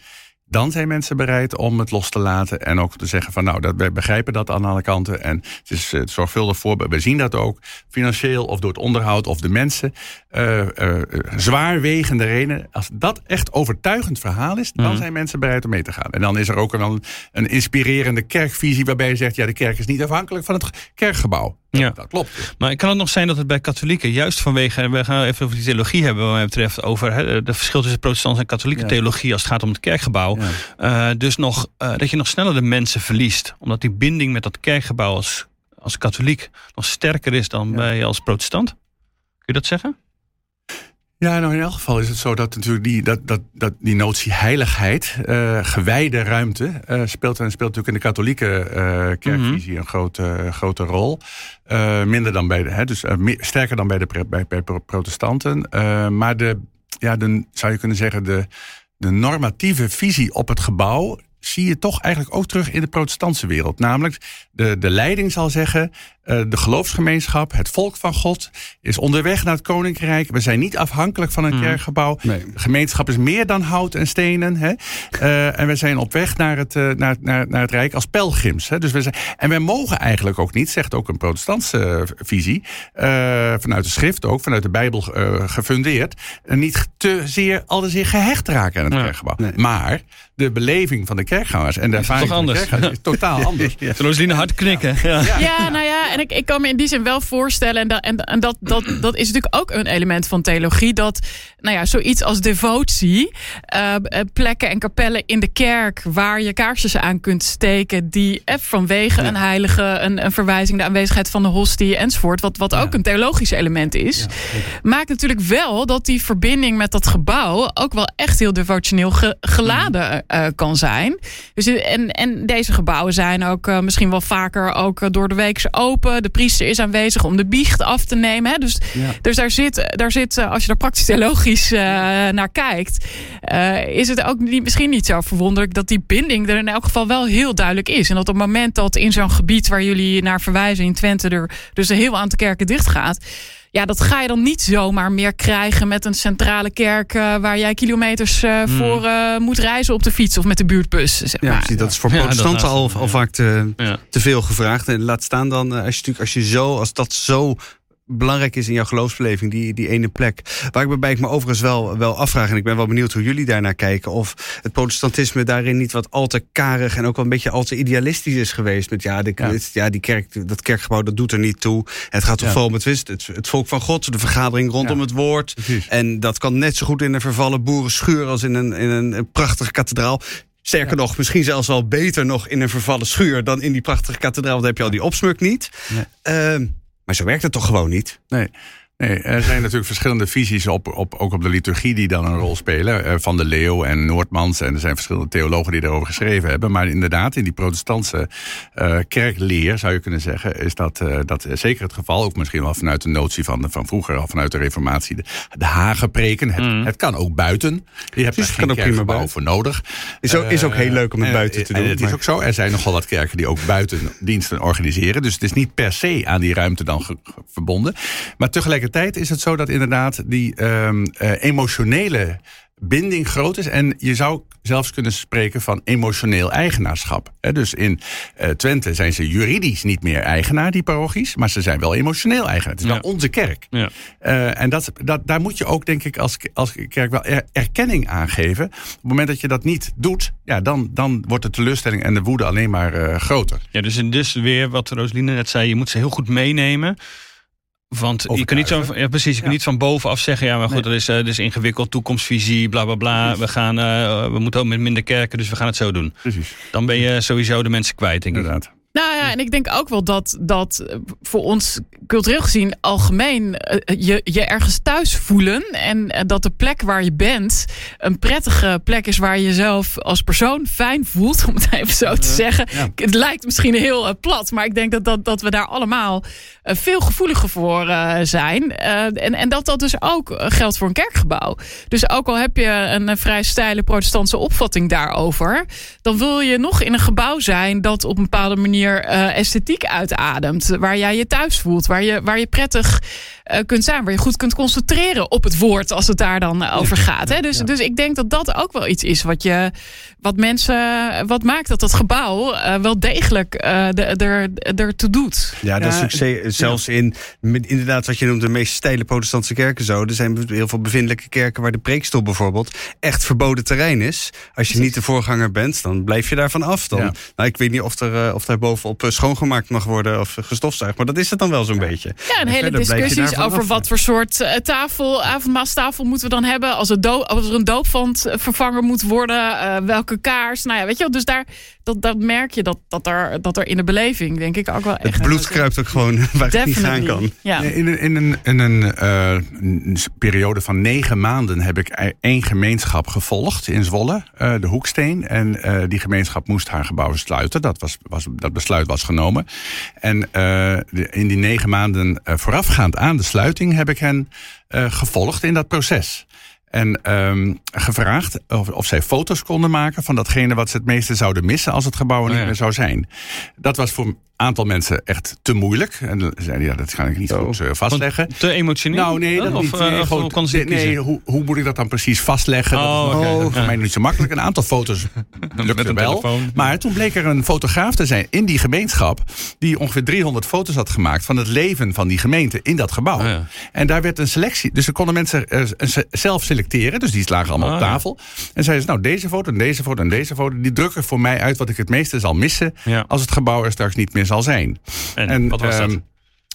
dan zijn mensen bereid om het los te laten en ook te zeggen van nou, dat, wij begrijpen dat aan alle kanten en het is uh, zorgvuldig voor. We zien dat ook financieel of door het onderhoud of de mensen. Uh, uh, zwaarwegende redenen. Als dat echt overtuigend verhaal is, dan mhm. zijn mensen bereid om mee te gaan. En dan is er ook een, een inspirerende kerkvisie waarbij je zegt ja, de kerk is niet afhankelijk van het kerkgebouw. Ja. Dat klopt. Maar kan het nog zijn dat het bij katholieken, juist vanwege, we gaan even over die theologie hebben, wat mij betreft, over hè, de verschil tussen protestantse en katholieke theologie als het gaat om het kerkgebouw. Uh, dus nog, uh, dat je nog sneller de mensen verliest. Omdat die binding met dat kerkgebouw als, als katholiek nog sterker is dan bij als protestant. Kun je dat zeggen? Ja, nou in elk geval is het zo dat natuurlijk die, dat, dat, dat die notie heiligheid, uh, gewijde ruimte, uh, speelt, en speelt natuurlijk in de katholieke uh, kerkvisie mhm. een grote, grote rol. minder dan bij de, hè, dus sterker dan bij de bij, bij protestanten. maar de, ja, de, zou je kunnen zeggen, de, de normatieve visie op het gebouw zie je toch eigenlijk ook terug in de protestantse wereld. Namelijk, de, de leiding zal zeggen, uh, de geloofsgemeenschap, het volk van God, is onderweg naar het koninkrijk. We zijn niet afhankelijk van een mm. kerkgebouw. Nee. De gemeenschap is meer dan hout en stenen. Hè? Uh, en we zijn op weg naar het, uh, naar, naar, naar het rijk als pelgrims. Hè? Dus we zijn, en we mogen eigenlijk ook niet, zegt ook een protestantse visie, vanuit de schrift ook, vanuit de Bijbel gefundeerd, niet te zeer, al te zeer gehecht raken aan het kerkgebouw. Nee. Maar de beleving van de kerkgangers en de ervaring van de is totaal *laughs* anders. ja. Hard knikken? Ja. Ja. nou ja, en ik, ik kan me in die zin wel voorstellen, en, dat, en, en dat, dat, dat is natuurlijk ook een element van theologie, dat nou ja, zoiets als devotie, uh, plekken en kapellen in de kerk waar je kaarsjes aan kunt steken, die eh, vanwege een heilige, een, een verwijzing, de aanwezigheid van de hostie enzovoort, wat, wat ook een theologisch element is, maakt natuurlijk wel dat die verbinding met dat gebouw ook wel echt heel devotioneel geladen uh, kan zijn. Dus, en, en deze gebouwen zijn ook uh, misschien wel vaker ook door de week open. De priester is aanwezig om de biecht af te nemen. Hè? Dus, dus daar zit, daar zit, als je daar praktisch theologisch uh, naar kijkt, uh, is het ook niet, misschien niet zo verwonderlijk dat die binding er in elk geval wel heel duidelijk is. En dat op het moment dat in zo'n gebied waar jullie naar verwijzen in Twente er dus een heel aantal kerken dicht gaat ja, dat ga je dan niet zomaar meer krijgen met een centrale kerk uh, waar jij kilometers uh, mm. voor uh, moet reizen op de fiets of met de buurtbus. Zeg maar. Ja, precies. Dat is voor protestanten al, al vaak te, ja. te veel gevraagd. En laat staan dan als je natuurlijk als je zo, als dat zo belangrijk is in jouw geloofsbeleving, die, die ene plek. Waarbij ik me overigens wel, wel afvraag, en ik ben wel benieuwd hoe jullie daarnaar kijken, of het protestantisme daarin niet wat al te karig en ook wel een beetje al te idealistisch is geweest. Met ja, de, ja. ja die kerk, dat kerkgebouw dat doet er niet toe. Het gaat toch ja. vol met het, het, het, volk van God, de vergadering rondom het woord. Precies. En dat kan net zo goed in een vervallen boerenschuur als in een, in een prachtige kathedraal. Sterker nog, misschien zelfs wel beter nog in een vervallen schuur dan in die prachtige kathedraal. Want dan heb je al die opsmuk niet. Nee. Uh, maar zo werkt het toch gewoon niet? Nee. Nee, er zijn natuurlijk verschillende visies op, op, ook op de liturgie die dan een rol spelen. Eh, van de Leeuw en Noordmans. En er zijn verschillende theologen die daarover geschreven hebben. Maar inderdaad, in die protestantse uh, kerkleer zou je kunnen zeggen, is dat, uh, dat zeker het geval. Ook misschien wel vanuit de notie van, van vroeger, al vanuit de Reformatie. De, de hagepreken. Het, mm. het kan ook buiten. Je hebt er geen kerkgebouw voor nodig. Is ook, is ook heel leuk om het buiten te doen. En het is ook zo. Er zijn nogal wat kerken die ook buiten diensten organiseren. Dus het is niet per se aan die ruimte dan verbonden. Maar tegelijkertijd tegelijkertijd is het zo dat inderdaad die um, uh, emotionele binding groot is. En je zou zelfs kunnen spreken van emotioneel eigenaarschap. dus in uh, Twente zijn ze juridisch niet meer eigenaar, die parochies. Maar ze zijn wel emotioneel eigenaar. Het is wel onze kerk. Ja. Uh, en dat, dat, daar moet je ook, denk ik, als, als kerk wel erkenning aan geven. Op het moment dat je dat niet doet, ja, dan, dan wordt de teleurstelling en de woede alleen maar uh, groter. Ja, dus, dus weer wat Roseline net zei, je moet ze heel goed meenemen. Want je kan niet zo, ja, precies, je kan niet van bovenaf zeggen, ja, maar goed, dat, is, uh, dat is ingewikkeld, toekomstvisie, bla bla bla. We, gaan, uh, we moeten ook met minder kerken, dus we gaan het zo doen. Precies. Dan ben je sowieso de mensen kwijt, denk Inderdaad. Nou ja, en ik denk ook wel dat, dat voor ons cultureel gezien algemeen eh, je, je ergens thuis voelen. En eh, dat de plek waar je bent een prettige plek is waar je jezelf als persoon fijn voelt. *laughs* Om het even zo te zeggen. Het lijkt misschien heel uh, plat, maar ik denk dat, dat, dat we daar allemaal veel gevoeliger voor zijn. en, en dat dat dus ook geldt voor een kerkgebouw. Dus ook al heb je een vrij steile protestantse opvatting daarover. Dan wil je nog in een gebouw zijn dat op een bepaalde manier uh, esthetiek uitademt. Waar jij je thuis voelt. Waar je, waar je prettig uh, kunt zijn. Waar je goed kunt concentreren op het woord als het daar dan over gaat. Hè? Dus, dus ik denk dat dat ook wel iets is wat, je, wat mensen. Wat maakt dat dat gebouw uh, wel degelijk er, ertoe doet. Ja, dat succes. Zelfs in inderdaad wat je noemt de meest steile protestantse kerken zo. Er zijn heel veel bevindelijke kerken waar de preekstoel bijvoorbeeld echt verboden terrein is. Als je niet de voorganger bent, dan blijf je daarvan af. Dan, nou, ik weet niet of er, of daar bovenop schoongemaakt mag worden of gestofzuigd. Maar dat is het dan wel zo'n beetje. Ja, een hele discussies over wat voor soort uh, tafel, avondmaalstafel moeten we dan hebben. Als, het als er een doopvand vervangen moet worden. Uh, welke kaars. Nou ja, weet je wel. Dus daar, dat, dat merk je dat, dat, er, dat er in de beleving, denk ik, ook wel echt... Het bloed kruipt ook gewoon *laughs* waar het niet gaan kan. Ja. In, een, in een, in een, uh, een periode van negen maanden heb ik e-, één gemeenschap gevolgd in Zwolle. de Hoeksteen. En die gemeenschap moest haar gebouw sluiten. Dat, was, was, dat besluit was genomen. En de, in die negen maanden voorafgaand aan de sluiting heb ik hen uh, gevolgd in dat proces. En um, gevraagd of, of, zij foto's konden maken van datgene wat ze het meeste zouden missen als het gebouw er niet meer zou zijn. Dat was voor aantal mensen echt te moeilijk. En dan zeiden ja, dat kan ik niet zo. goed uh, vastleggen. Te emotioneel? Nou, nee, dat of, niet. Nee, uh, gewoon, of, nee, hoe, hoe moet ik dat dan precies vastleggen? Oh, dat is okay. voor mij niet zo makkelijk. Een aantal foto's *laughs* lukte wel. Telefoon. Maar toen bleek er een fotograaf te zijn in die gemeenschap... die ongeveer 300 foto's had gemaakt van het leven van die gemeente in dat gebouw. Oh, ja. En daar werd een selectie... Dus er konden mensen zelf selecteren. Dus die lagen allemaal oh, op tafel. Ja. En zeiden ze, nou, deze foto en deze foto en deze foto... die drukken voor mij uit wat ik het meeste zal missen... Ja. als het gebouw er straks niet meer zal zijn. En, en wat was um, dat?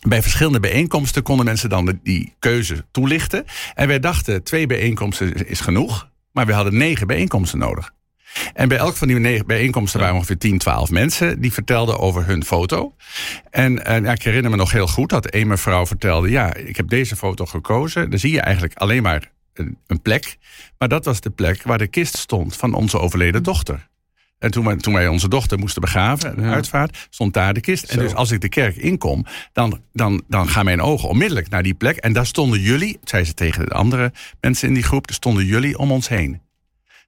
Bij verschillende bijeenkomsten konden mensen dan die keuze toelichten. En wij dachten, twee bijeenkomsten is genoeg. Maar we hadden negen bijeenkomsten nodig. En bij elk van die negen bijeenkomsten waren ongeveer 10, 12 mensen die vertelden over hun foto. En, en ja, ik herinner me nog heel goed dat een mevrouw vertelde: Ja, ik heb deze foto gekozen. Dan zie je eigenlijk alleen maar een, een plek. Maar dat was de plek waar de kist stond van onze overleden dochter. En toen wij, toen wij onze dochter moesten begraven, ja. uitvaart, stond daar de kist. Zo. En dus als ik de kerk inkom, dan, dan, dan gaan mijn ogen onmiddellijk naar die plek. En daar stonden jullie, zei ze tegen de andere mensen in die groep, stonden jullie om ons heen.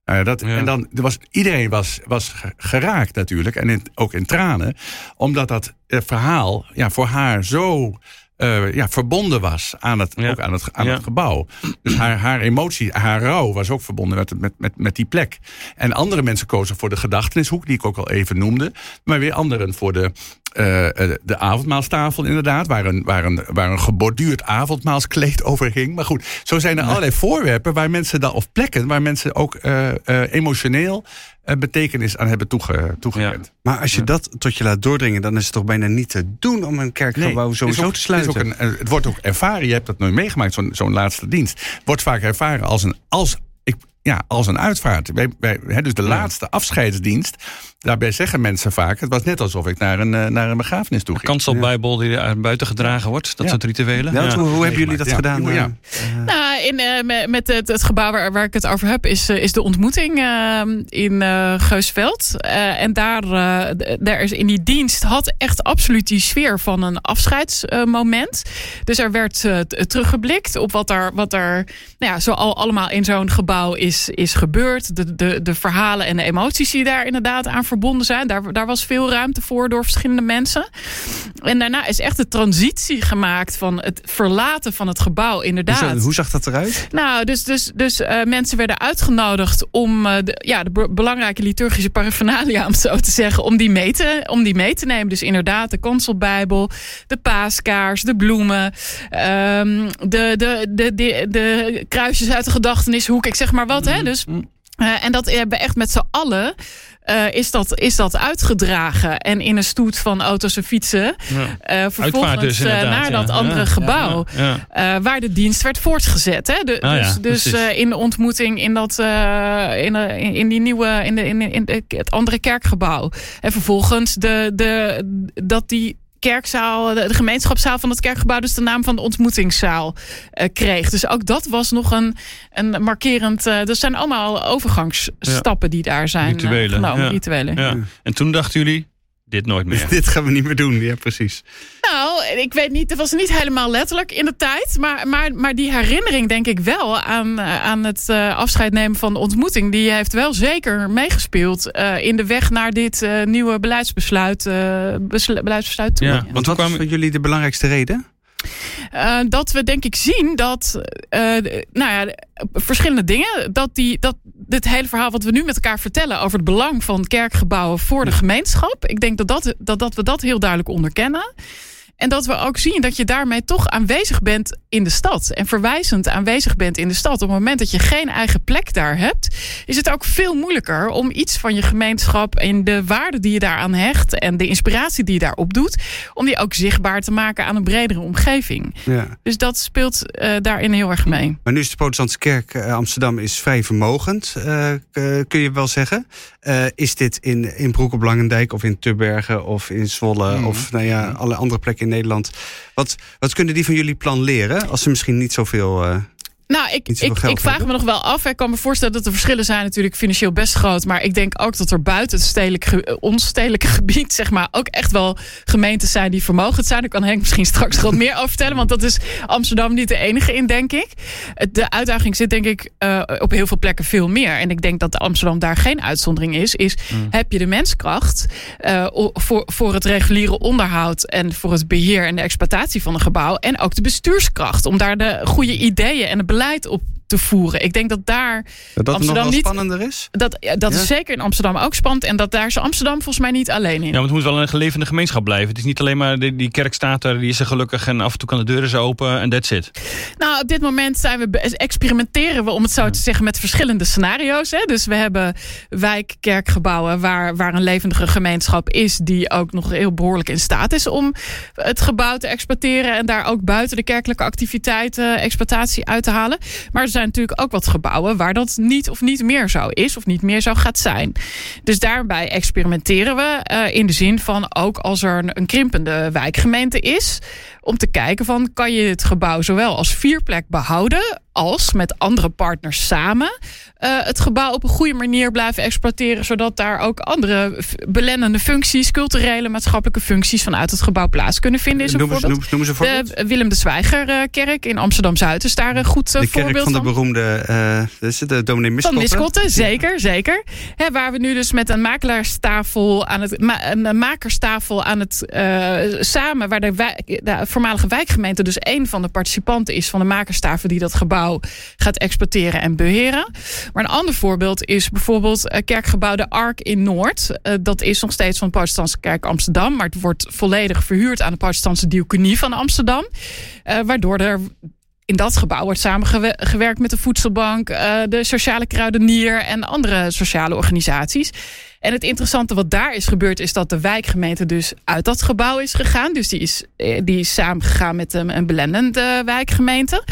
Nou, dat, ja. En dan er was iedereen was, was geraakt natuurlijk, en in, ook in tranen, omdat dat verhaal ja, voor haar zo uh, ja, verbonden was aan het, ja. ook aan het, aan ja. het gebouw. Dus haar, haar emotie, haar rouw was ook verbonden met, met, met, met die plek. En andere mensen kozen voor de gedachtenishoek, die ik ook al even noemde. Maar weer anderen voor de, uh, de avondmaalstafel inderdaad, waar een, waar, een, waar een geborduurd avondmaalskleed *laughs* over hing. Maar goed, zo zijn er allerlei voorwerpen waar mensen dan, of plekken waar mensen ook uh, emotioneel betekenis aan hebben toege, toegekend. Ja. Maar als je ja. dat tot je laat doordringen, dan is het toch bijna niet te doen om een kerkgebouw nee, sowieso ook, te sluiten. Het, een, het, wordt ook ervaren, je hebt dat nooit meegemaakt, zo'n zo'n laatste dienst. Wordt vaak ervaren als een, als, ik, ja, als een uitvaart. Wij, wij, hè, dus de ja. laatste afscheidsdienst Daarbij zeggen mensen vaak, het was net alsof ik naar een, naar een begrafenis toe ging. Een kanselbijbel die er buiten gedragen wordt, dat ja. soort rituelen. Ja, hoe, hoe hebben jullie dat ja. gedaan? Ja. Uh, nou, in, uh, met het, het gebouw waar, waar, ik het over heb, is, is de ontmoeting uh, in Geusveld. en daar, daar is in die dienst had echt absoluut die sfeer van een afscheidsmoment. dus er werd teruggeblikt op wat er, wat er nou ja, zo al allemaal in zo'n gebouw is is, is gebeurd. De, de, de verhalen en de emoties die daar inderdaad aan verbonden zijn. Daar, daar was veel ruimte voor door verschillende mensen. En daarna is echt de transitie gemaakt van het verlaten van het gebouw. Inderdaad. Hoe, hoe zag dat eruit? Nou, dus, dus, dus uh, mensen werden uitgenodigd om uh, de, ja, de belangrijke liturgische paraphernalia, om zo te zeggen, om die mee te, om die mee te nemen. Dus inderdaad, de consulbijbel, de paaskaars, de bloemen, um, de, de, de, de, de kruisjes uit de gedachtenishoek, ik zeg maar wat. Hè? Dus, uh, en dat hebben echt met z'n allen uh, is, dat, is dat uitgedragen. En in een stoet van auto's en fietsen. Ja. Uh, vervolgens dus, uh, naar dat andere ja, gebouw. Waar de dienst werd voortgezet. Hè? De, ah, dus dus in de ontmoeting in, dat, in, in die nieuwe, in, de, in, in het andere kerkgebouw. En vervolgens de, de, dat die kerkzaal, de, gemeenschapszaal van het kerkgebouw, dus de naam van de ontmoetingszaal uh, kreeg. Dus ook dat was nog een, een markerend. Uh, er zijn allemaal overgangsstappen die daar zijn eh, rituelen, genomen. Ja. Rituelen. Ja. En toen dachten jullie, dit nooit meer. *laughs* dit gaan we niet meer doen, ja precies. Nou, ik weet niet, het was niet helemaal letterlijk in de tijd. Maar, maar, maar die herinnering denk ik wel aan, aan het uh, afscheid nemen van de ontmoeting. Die heeft wel zeker meegespeeld uh, in de weg naar dit uh, nieuwe beleidsbesluit, beleidsbesluit toe. Ja, want wat was voor jullie de belangrijkste reden? Uh, dat we denk ik zien dat, uh, nou ja, verschillende dingen. Dat, die, dat dit hele verhaal wat we nu met elkaar vertellen over het belang van kerkgebouwen voor de gemeenschap. Ik denk dat, dat, dat, dat we dat heel duidelijk onderkennen. En dat we ook zien dat je daarmee toch aanwezig bent in de stad. En verwijzend aanwezig bent in de stad. Op het moment dat je geen eigen plek daar hebt, is het ook veel moeilijker om iets van je gemeenschap en de waarde die je daaraan hecht en de inspiratie die je daarop doet, om die ook zichtbaar te maken aan een bredere omgeving. Ja. Dus dat speelt uh, daarin heel erg mee. Maar nu is de Protestantse Kerk uh, Amsterdam is vrij vermogend, uh, kun je wel zeggen. is dit in, in Broek op Langendijk of in Tubbergen of in Zwolle mm. of nou ja, alle andere plekken in Nederland. Wat, wat kunnen die van jullie plan leren als ze misschien niet zoveel. Nou, ik, ik, ik vraag me nog wel af. Ik kan me voorstellen dat de verschillen zijn natuurlijk financieel best groot. Maar ik denk ook dat er buiten het stedelijk, ons stedelijke *laughs* gebied, zeg maar, ook echt wel gemeentes zijn die vermogend zijn. Daar kan Henk misschien straks wat meer over vertellen. Want dat is Amsterdam niet de enige in, denk ik. De uitdaging zit, denk ik, uh, op heel veel plekken veel meer. En ik denk dat Amsterdam daar geen uitzondering is. Is mm. heb je de menskracht uh, voor, voor het reguliere onderhoud en voor het beheer en de exploitatie van een gebouw. En ook de bestuurskracht om daar de goede ideeën en de beleid op te voeren. Ik denk dat daar dat, dat Amsterdam nog niet spannender is. Dat, ja, dat ja. is zeker in Amsterdam ook spannend. En dat daar is Amsterdam volgens mij niet alleen in. Ja, want het moet wel een levende gemeenschap blijven. Het is niet alleen maar die, die kerk staat er, die is er gelukkig en af en toe kan de deuren ze open en that's it. Nou, op dit moment zijn we experimenteren we, om het zo te zeggen, met verschillende scenario's. Hè. Dus we hebben wijkkerkgebouwen waar, waar een levendige gemeenschap is, die ook nog heel behoorlijk in staat is om het gebouw te exploiteren en daar ook buiten de kerkelijke activiteiten exploitatie uit te halen. Maar zijn natuurlijk ook wat gebouwen waar dat niet of niet meer zo is of niet meer zo gaat zijn. Dus daarbij experimenteren we uh, in de zin van ook als er een, een krimpende wijkgemeente is, om te kijken van kan je het gebouw zowel als vierplek behouden als met andere partners samen uh, het gebouw op een goede manier blijven exploiteren, zodat daar ook andere belennende functies, culturele, maatschappelijke functies vanuit het gebouw plaats kunnen vinden. Is een noem, noem ze de Willem de Zwijgerkerk in Amsterdam Zuid is daar een goed de kerk voorbeeld van. de beroemde uh, de dominee Miskotten. Van Miskotten, zeker, zeker. He, waar we nu dus met een makelaarstafel aan het ma een makerstafel aan het uh, samen, waar de, de voormalige wijkgemeente dus één van de participanten is van de makerstafel die dat gebouw gaat exploiteren en beheren. Maar een ander voorbeeld is bijvoorbeeld uh, kerkgebouw de Ark in Noord. Uh, dat is nog steeds van de Protestantse Kerk Amsterdam. Maar het wordt volledig verhuurd aan de Protestantse Diaconie van Amsterdam. Uh, waardoor er in dat gebouw wordt samengewerkt met de Voedselbank, de Sociale Kruidenier en andere sociale organisaties. En het interessante wat daar is gebeurd is dat de wijkgemeente dus uit dat gebouw is gegaan. Dus die is, die is samengegaan met een, een belendende wijkgemeente.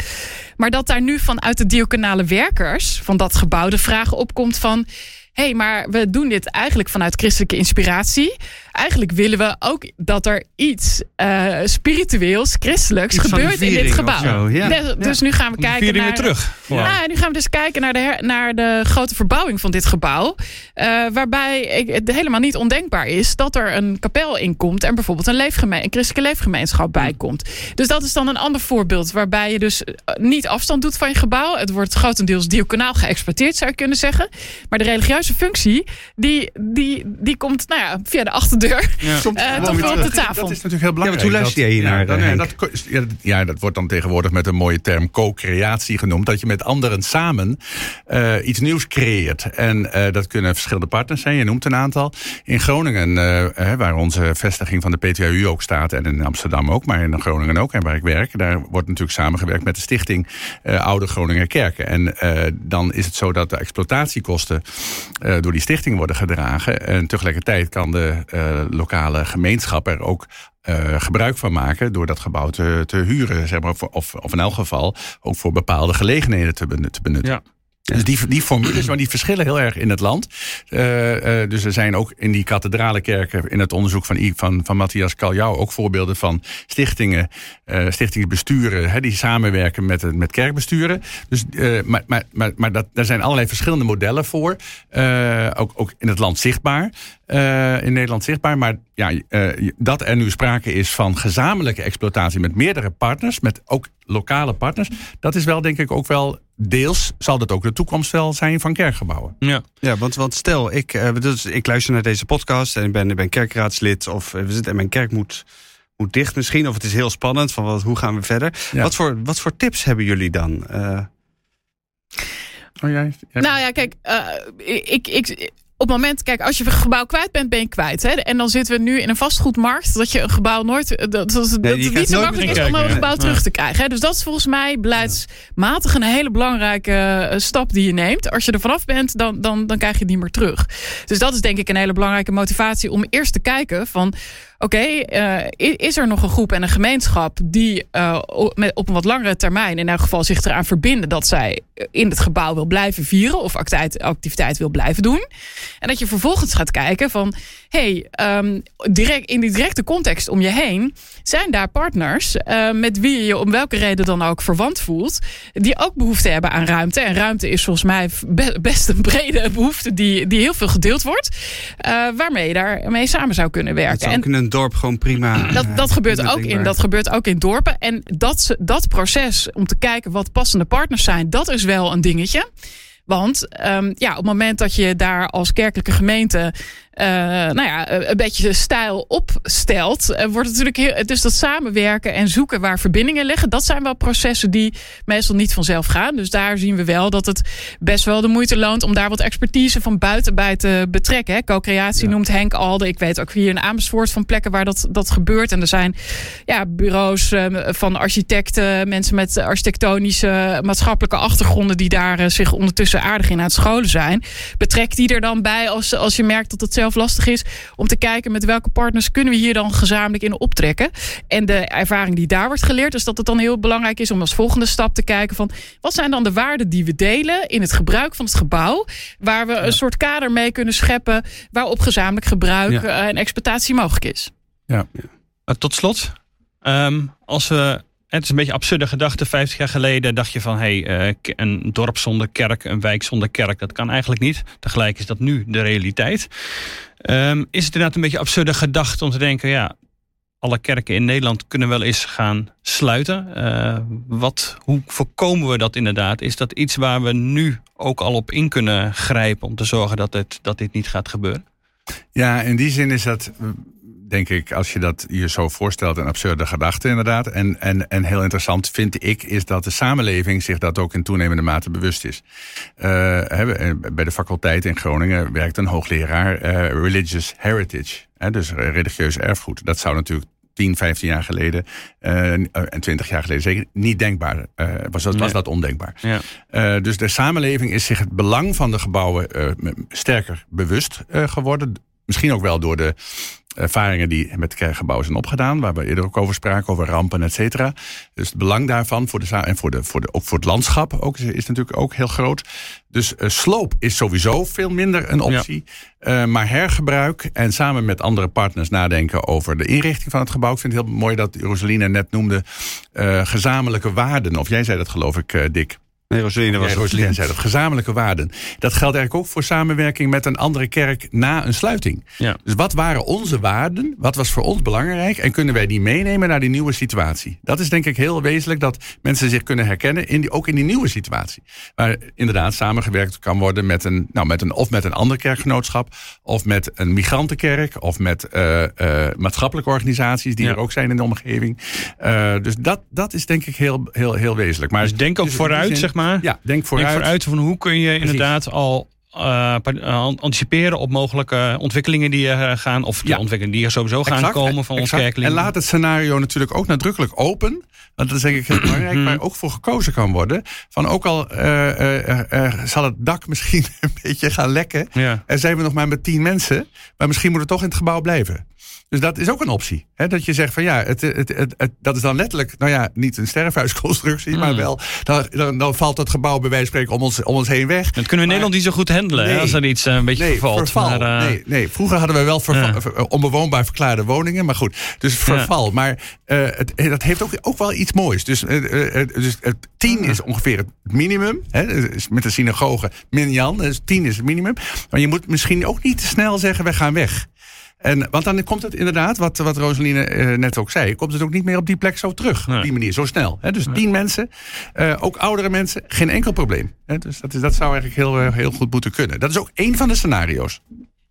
Maar dat daar nu vanuit de diaconale werkers van dat gebouw de vraag opkomt van... hé, hey, maar we doen dit eigenlijk vanuit christelijke inspiratie. Eigenlijk willen we ook dat er iets uh, spiritueels, christelijks Iets gebeurt in dit gebouw. ja. Dus, dus nu gaan we kijken naar... weer terug. Nou, nu gaan we dus kijken naar de, her- naar de grote verbouwing van dit gebouw. Eh, waarbij ik- het helemaal niet ondenkbaar is dat er een kapel in komt. En bijvoorbeeld een, een christelijke leefgemeenschap bij komt. Dus dat is dan een ander voorbeeld. Waarbij je dus eh, niet afstand doet van je gebouw. Het wordt grotendeels diaconaal geëxploiteerd, zou je kunnen zeggen. Maar de religieuze functie, die, die, die komt nou ja, via de achterdeur. Komt Eh, op de tafel. Dat is natuurlijk heel belangrijk. hoe luister jij hier naar, Ja, dan, eh, ja, dat, ja, dat- ja, wordt dan tegenwoordig met een mooie term co-creatie genoemd. Dat je met anderen samen eh, iets nieuws creëert. En eh, dat kunnen verschillende partners zijn. Je noemt een aantal. In Groningen, waar onze vestiging van de PTHU ook staat. En in Amsterdam ook, maar in Groningen ook. En waar ik werk. Daar wordt natuurlijk samengewerkt met de stichting eh, Oude Groninger Kerken. En eh, dan is het zo dat de exploitatiekosten eh, door die stichting worden gedragen. En tegelijkertijd kan de eh, lokale gemeenschap er ook eh, gebruik van maken door dat gebouw te, te huren, zeg maar, of, of in elk geval ook voor bepaalde gelegenheden te, te benutten. Ja. Dus die, die formules, maar die verschillen heel erg in het land. Eh, eh, dus er zijn ook in die kathedralenkerken, in het onderzoek van, van, van Matthias Kaljau, ook voorbeelden van stichtingen, eh stichtingsbesturen, die samenwerken met, met kerkbesturen. Dus, maar maar, maar, maar dat, daar zijn allerlei verschillende modellen voor. Ook, ook in het land zichtbaar. in Nederland zichtbaar. Maar ja, dat er nu sprake is van gezamenlijke exploitatie met meerdere partners, met ook lokale partners, dat is wel denk ik ook wel deels, zal dat ook de toekomst wel zijn van kerkgebouwen. Ja. Ja, want, want stel, ik, eh, dus, ik luister naar deze podcast en ik ben, ik ben kerkraadslid of eh, we zitten en mijn kerk moet, moet dicht misschien, of het is heel spannend van wat, hoe gaan we verder. Ja. Wat, voor, wat voor tips hebben jullie dan? Eh, Oh, jij, jij- Nou ja, kijk, eh, ik, ik, op het moment, kijk, als je een gebouw kwijt bent, ben je kwijt. Hè? En dan zitten we nu in een vastgoedmarkt dat je een gebouw nooit. Dat, dat, dat het niet zo makkelijk is om een gebouw Nee. terug te krijgen. Hè? Dus dat is volgens mij beleidsmatig een hele belangrijke eh, stap die je neemt. Als je er vanaf bent, dan, dan, dan krijg je het niet meer terug. Dus dat is denk ik een hele belangrijke motivatie om eerst te kijken van. Oké, eh, is er nog een groep en een gemeenschap die eh, met, op een wat langere termijn in elk geval zich eraan verbinden dat zij in het gebouw wil blijven vieren of activiteit, activiteit wil blijven doen? En dat je vervolgens gaat kijken van, hey, ehm, direct, in die directe context om je heen zijn daar partners eh, met wie je je om welke reden dan ook verwant voelt, die ook behoefte hebben aan ruimte. En ruimte is volgens mij be- best een brede *laughs* behoefte die, die heel veel gedeeld wordt, eh, waarmee je daarmee samen zou kunnen het werken. zou dorp gewoon prima. dat, dat, gebeurt ook in, dat gebeurt ook in dorpen. En dat, dat proces om te kijken wat passende partners zijn, dat is wel een dingetje. Want ehm, ja, op het moment dat je daar als kerkelijke gemeente eh, nou ja, eh, een beetje stijl opstelt, eh, wordt het natuurlijk heel. Is dat samenwerken en zoeken waar verbindingen liggen. Dat zijn wel processen die meestal niet vanzelf gaan. Dus daar zien we wel dat het best wel de moeite loont om daar wat expertise van buiten bij te betrekken. Co-creatie noemt Henk Alde. Ik weet ook hier in Amersfoort van plekken waar dat, dat gebeurt. En er zijn ja, bureaus van architecten, mensen met architectonische maatschappelijke achtergronden die daar zich ondertussen aardig in aan het scholen zijn. Betrek die er dan bij als, als je merkt dat het zelf lastig is om te kijken met welke partners kunnen we hier dan gezamenlijk in optrekken. En de ervaring die daar wordt geleerd is dat het dan heel belangrijk is om als volgende stap te kijken van wat zijn dan de waarden die we delen in het gebruik van het gebouw, waar we een soort kader mee kunnen scheppen waarop gezamenlijk gebruik Ja. eh, en exploitatie mogelijk is. Maar tot slot, ehm, als we. Het is een beetje absurde gedachte. 50 jaar geleden dacht je van hey, eh, een dorp zonder kerk, een wijk zonder kerk, dat kan eigenlijk niet. Tegelijk is dat nu de realiteit. Ehm, is het inderdaad een beetje absurde gedachte om te denken, ja, alle kerken in Nederland kunnen wel eens gaan sluiten. Eh, wat, hoe voorkomen we dat inderdaad? Is dat iets waar we nu ook al op in kunnen grijpen om te zorgen dat dit, dat dit niet gaat gebeuren? Ja, in die zin is dat, denk ik, als je dat je zo voorstelt, een absurde gedachte inderdaad. En, en, en heel interessant vind ik, is dat de samenleving zich dat ook in toenemende mate bewust is. Eh, bij de faculteit in Groningen werkt een hoogleraar eh, Religious Heritage, hè, dus religieus erfgoed. Dat zou natuurlijk 10, 15 jaar geleden en 20 jaar geleden zeker niet denkbaar. eh, was, dat, was dat ondenkbaar. Ja. Dus de samenleving is zich het belang van de gebouwen sterker bewust geworden. Misschien ook wel door de ervaringen die met kerkgebouwen zijn opgedaan, waar we eerder ook over spraken, over rampen, et cetera. Dus het belang daarvan voor de, en voor de, voor de, ook voor het landschap ook, is, is natuurlijk ook heel groot. Dus uh, sloop is sowieso veel minder een optie. Ja. Uh, maar hergebruik en samen met andere partners nadenken over de inrichting van het gebouw. Ik vind het heel mooi dat Rosaline net noemde uh, gezamenlijke waarden. Of jij zei dat geloof ik, Dick. Nee, was ja, Rosaline zei dat. Gezamenlijke waarden. Dat geldt eigenlijk ook voor samenwerking met een andere kerk na een sluiting. Ja. Dus wat waren onze waarden? Wat was voor ons belangrijk? En kunnen wij die meenemen naar die nieuwe situatie? Dat is denk ik heel wezenlijk dat mensen zich kunnen herkennen, in die, ook in die nieuwe situatie. Waar inderdaad samengewerkt kan worden met een, nou, met een, of met een ander kerkgenootschap, of met een migrantenkerk, of met uh, uh, maatschappelijke organisaties die Ja. er ook zijn in de omgeving. Uh, dus dat, dat is denk ik heel, heel, heel wezenlijk. Maar Dus denk ook dus vooruit, zin- zeg maar. Ja, denk vooruit. Denk vooruit van hoe kun je inderdaad al eh, eh, anticiperen op mogelijke ontwikkelingen die er gaan. Of de Ja. ontwikkelingen die er sowieso gaan Exact, komen van ons exact. En laat het scenario natuurlijk ook nadrukkelijk open. Want dat is denk ik heel belangrijk. Mhm. Waar ook voor gekozen kan worden. Van ook al eh, eh, eh, eh, zal het dak *laughs* misschien een beetje gaan lekken. Ja. En zijn we nog maar met tien mensen. Maar misschien moeten we toch in het gebouw blijven. Dus dat is ook een optie. Hè? Dat je zegt van ja, het, het, het, het- dat is dan letterlijk, nou ja, niet een sterfhuisconstructie, maar Mm. wel, dan, dan, dan valt het gebouw bij wijze van spreken om ons, om ons heen weg. Dat kunnen we in Nederland niet zo goed handelen hè, Nee. als er iets eh, een beetje Nee, vervalt. verval. Maar, eh, nee, nee, vroeger hadden we wel verval, Ja. onbewoonbaar verklaarde woningen, maar goed. Dus verval. Maar eh, het, dat heeft ook, ook wel iets moois. Dus, eh, eh, dus het 10 is ongeveer het minimum. Hè, dus met de synagoge minjan, dus 10 is het minimum. Maar je moet misschien ook niet te snel zeggen, we gaan weg. En, want dan komt het inderdaad, wat, wat Rosaline eh, net ook zei, komt het ook niet meer op die plek zo terug. Nee. Op die manier, zo snel. Hè? Dus tien mensen, eh, ook oudere mensen, geen enkel probleem. Hè? Dus dat, is, dat zou eigenlijk heel, eh, heel goed moeten kunnen. Dat is ook één van de scenario's.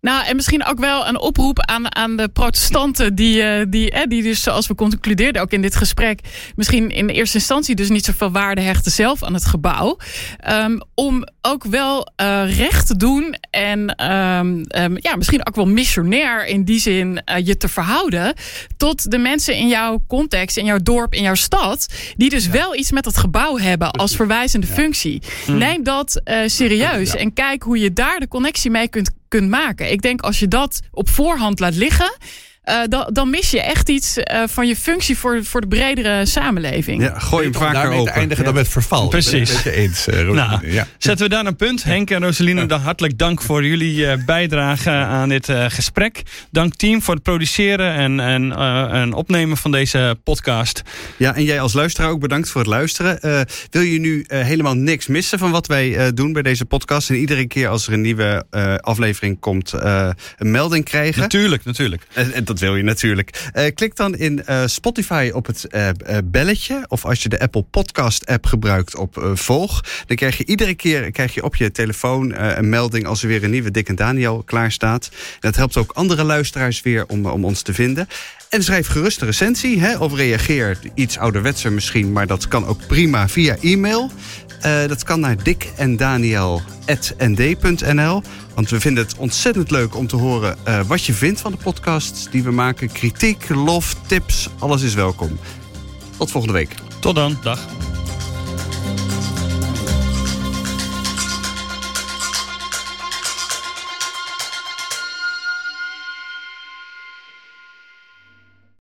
Nou, en misschien ook wel een oproep aan, aan de protestanten, die, eh, die, eh, die dus, zoals we concludeerden ook in dit gesprek, misschien in eerste instantie dus niet zoveel waarde hechten zelf aan het gebouw. Ehm, om ook wel eh, recht te doen en ehm, ehm, ja, misschien ook wel missionair in die zin eh, je te verhouden tot de mensen in jouw context, in jouw dorp, in jouw stad, die dus wel iets met het gebouw hebben als verwijzende functie. Neem dat serieus Ja. en kijk hoe je daar de connectie mee kunt, maken. Ik denk als je dat op voorhand laat liggen, eh, dan, dan mis je echt iets eh, van je functie voor, voor de bredere samenleving. Ja, gooi hem vaker open. te eindigen Ja. dan met verval. Precies. Ik ben eens, eh. Nou, ja. Zetten we daar een punt. Henk en Rosaline, dan hartelijk dank voor jullie eh, bijdrage aan dit eh, gesprek. Dank team voor het produceren en, en, eh, en opnemen van deze podcast. Ja, en jij als luisteraar ook bedankt voor het luisteren. Eh, wil je nu eh, helemaal niks missen van wat wij eh, doen bij deze podcast? En iedere keer als er een nieuwe eh, aflevering komt, eh, een melding krijgen? Natuurlijk, natuurlijk. En, en dat wil je natuurlijk. Eh, klik dan in eh, Spotify op het eh, belletje. Of als je de Apple Podcast app gebruikt op volg. Dan krijg je iedere keer krijg je op je telefoon een melding als er weer een nieuwe Dick en Daniel klaar staat. Dat helpt ook andere luisteraars weer om, om ons te vinden. En schrijf gerust een recensie. Hè, of reageer iets ouderwetser misschien. Maar dat kan ook prima via e-mail. Eh, dat kan naar dickendaniel.nd.nl. Want we vinden het ontzettend leuk om te horen eh, wat je vindt van de podcasts die we maken. Kritiek, lof, tips, alles is welkom. Tot volgende week. Tot dan. Dag.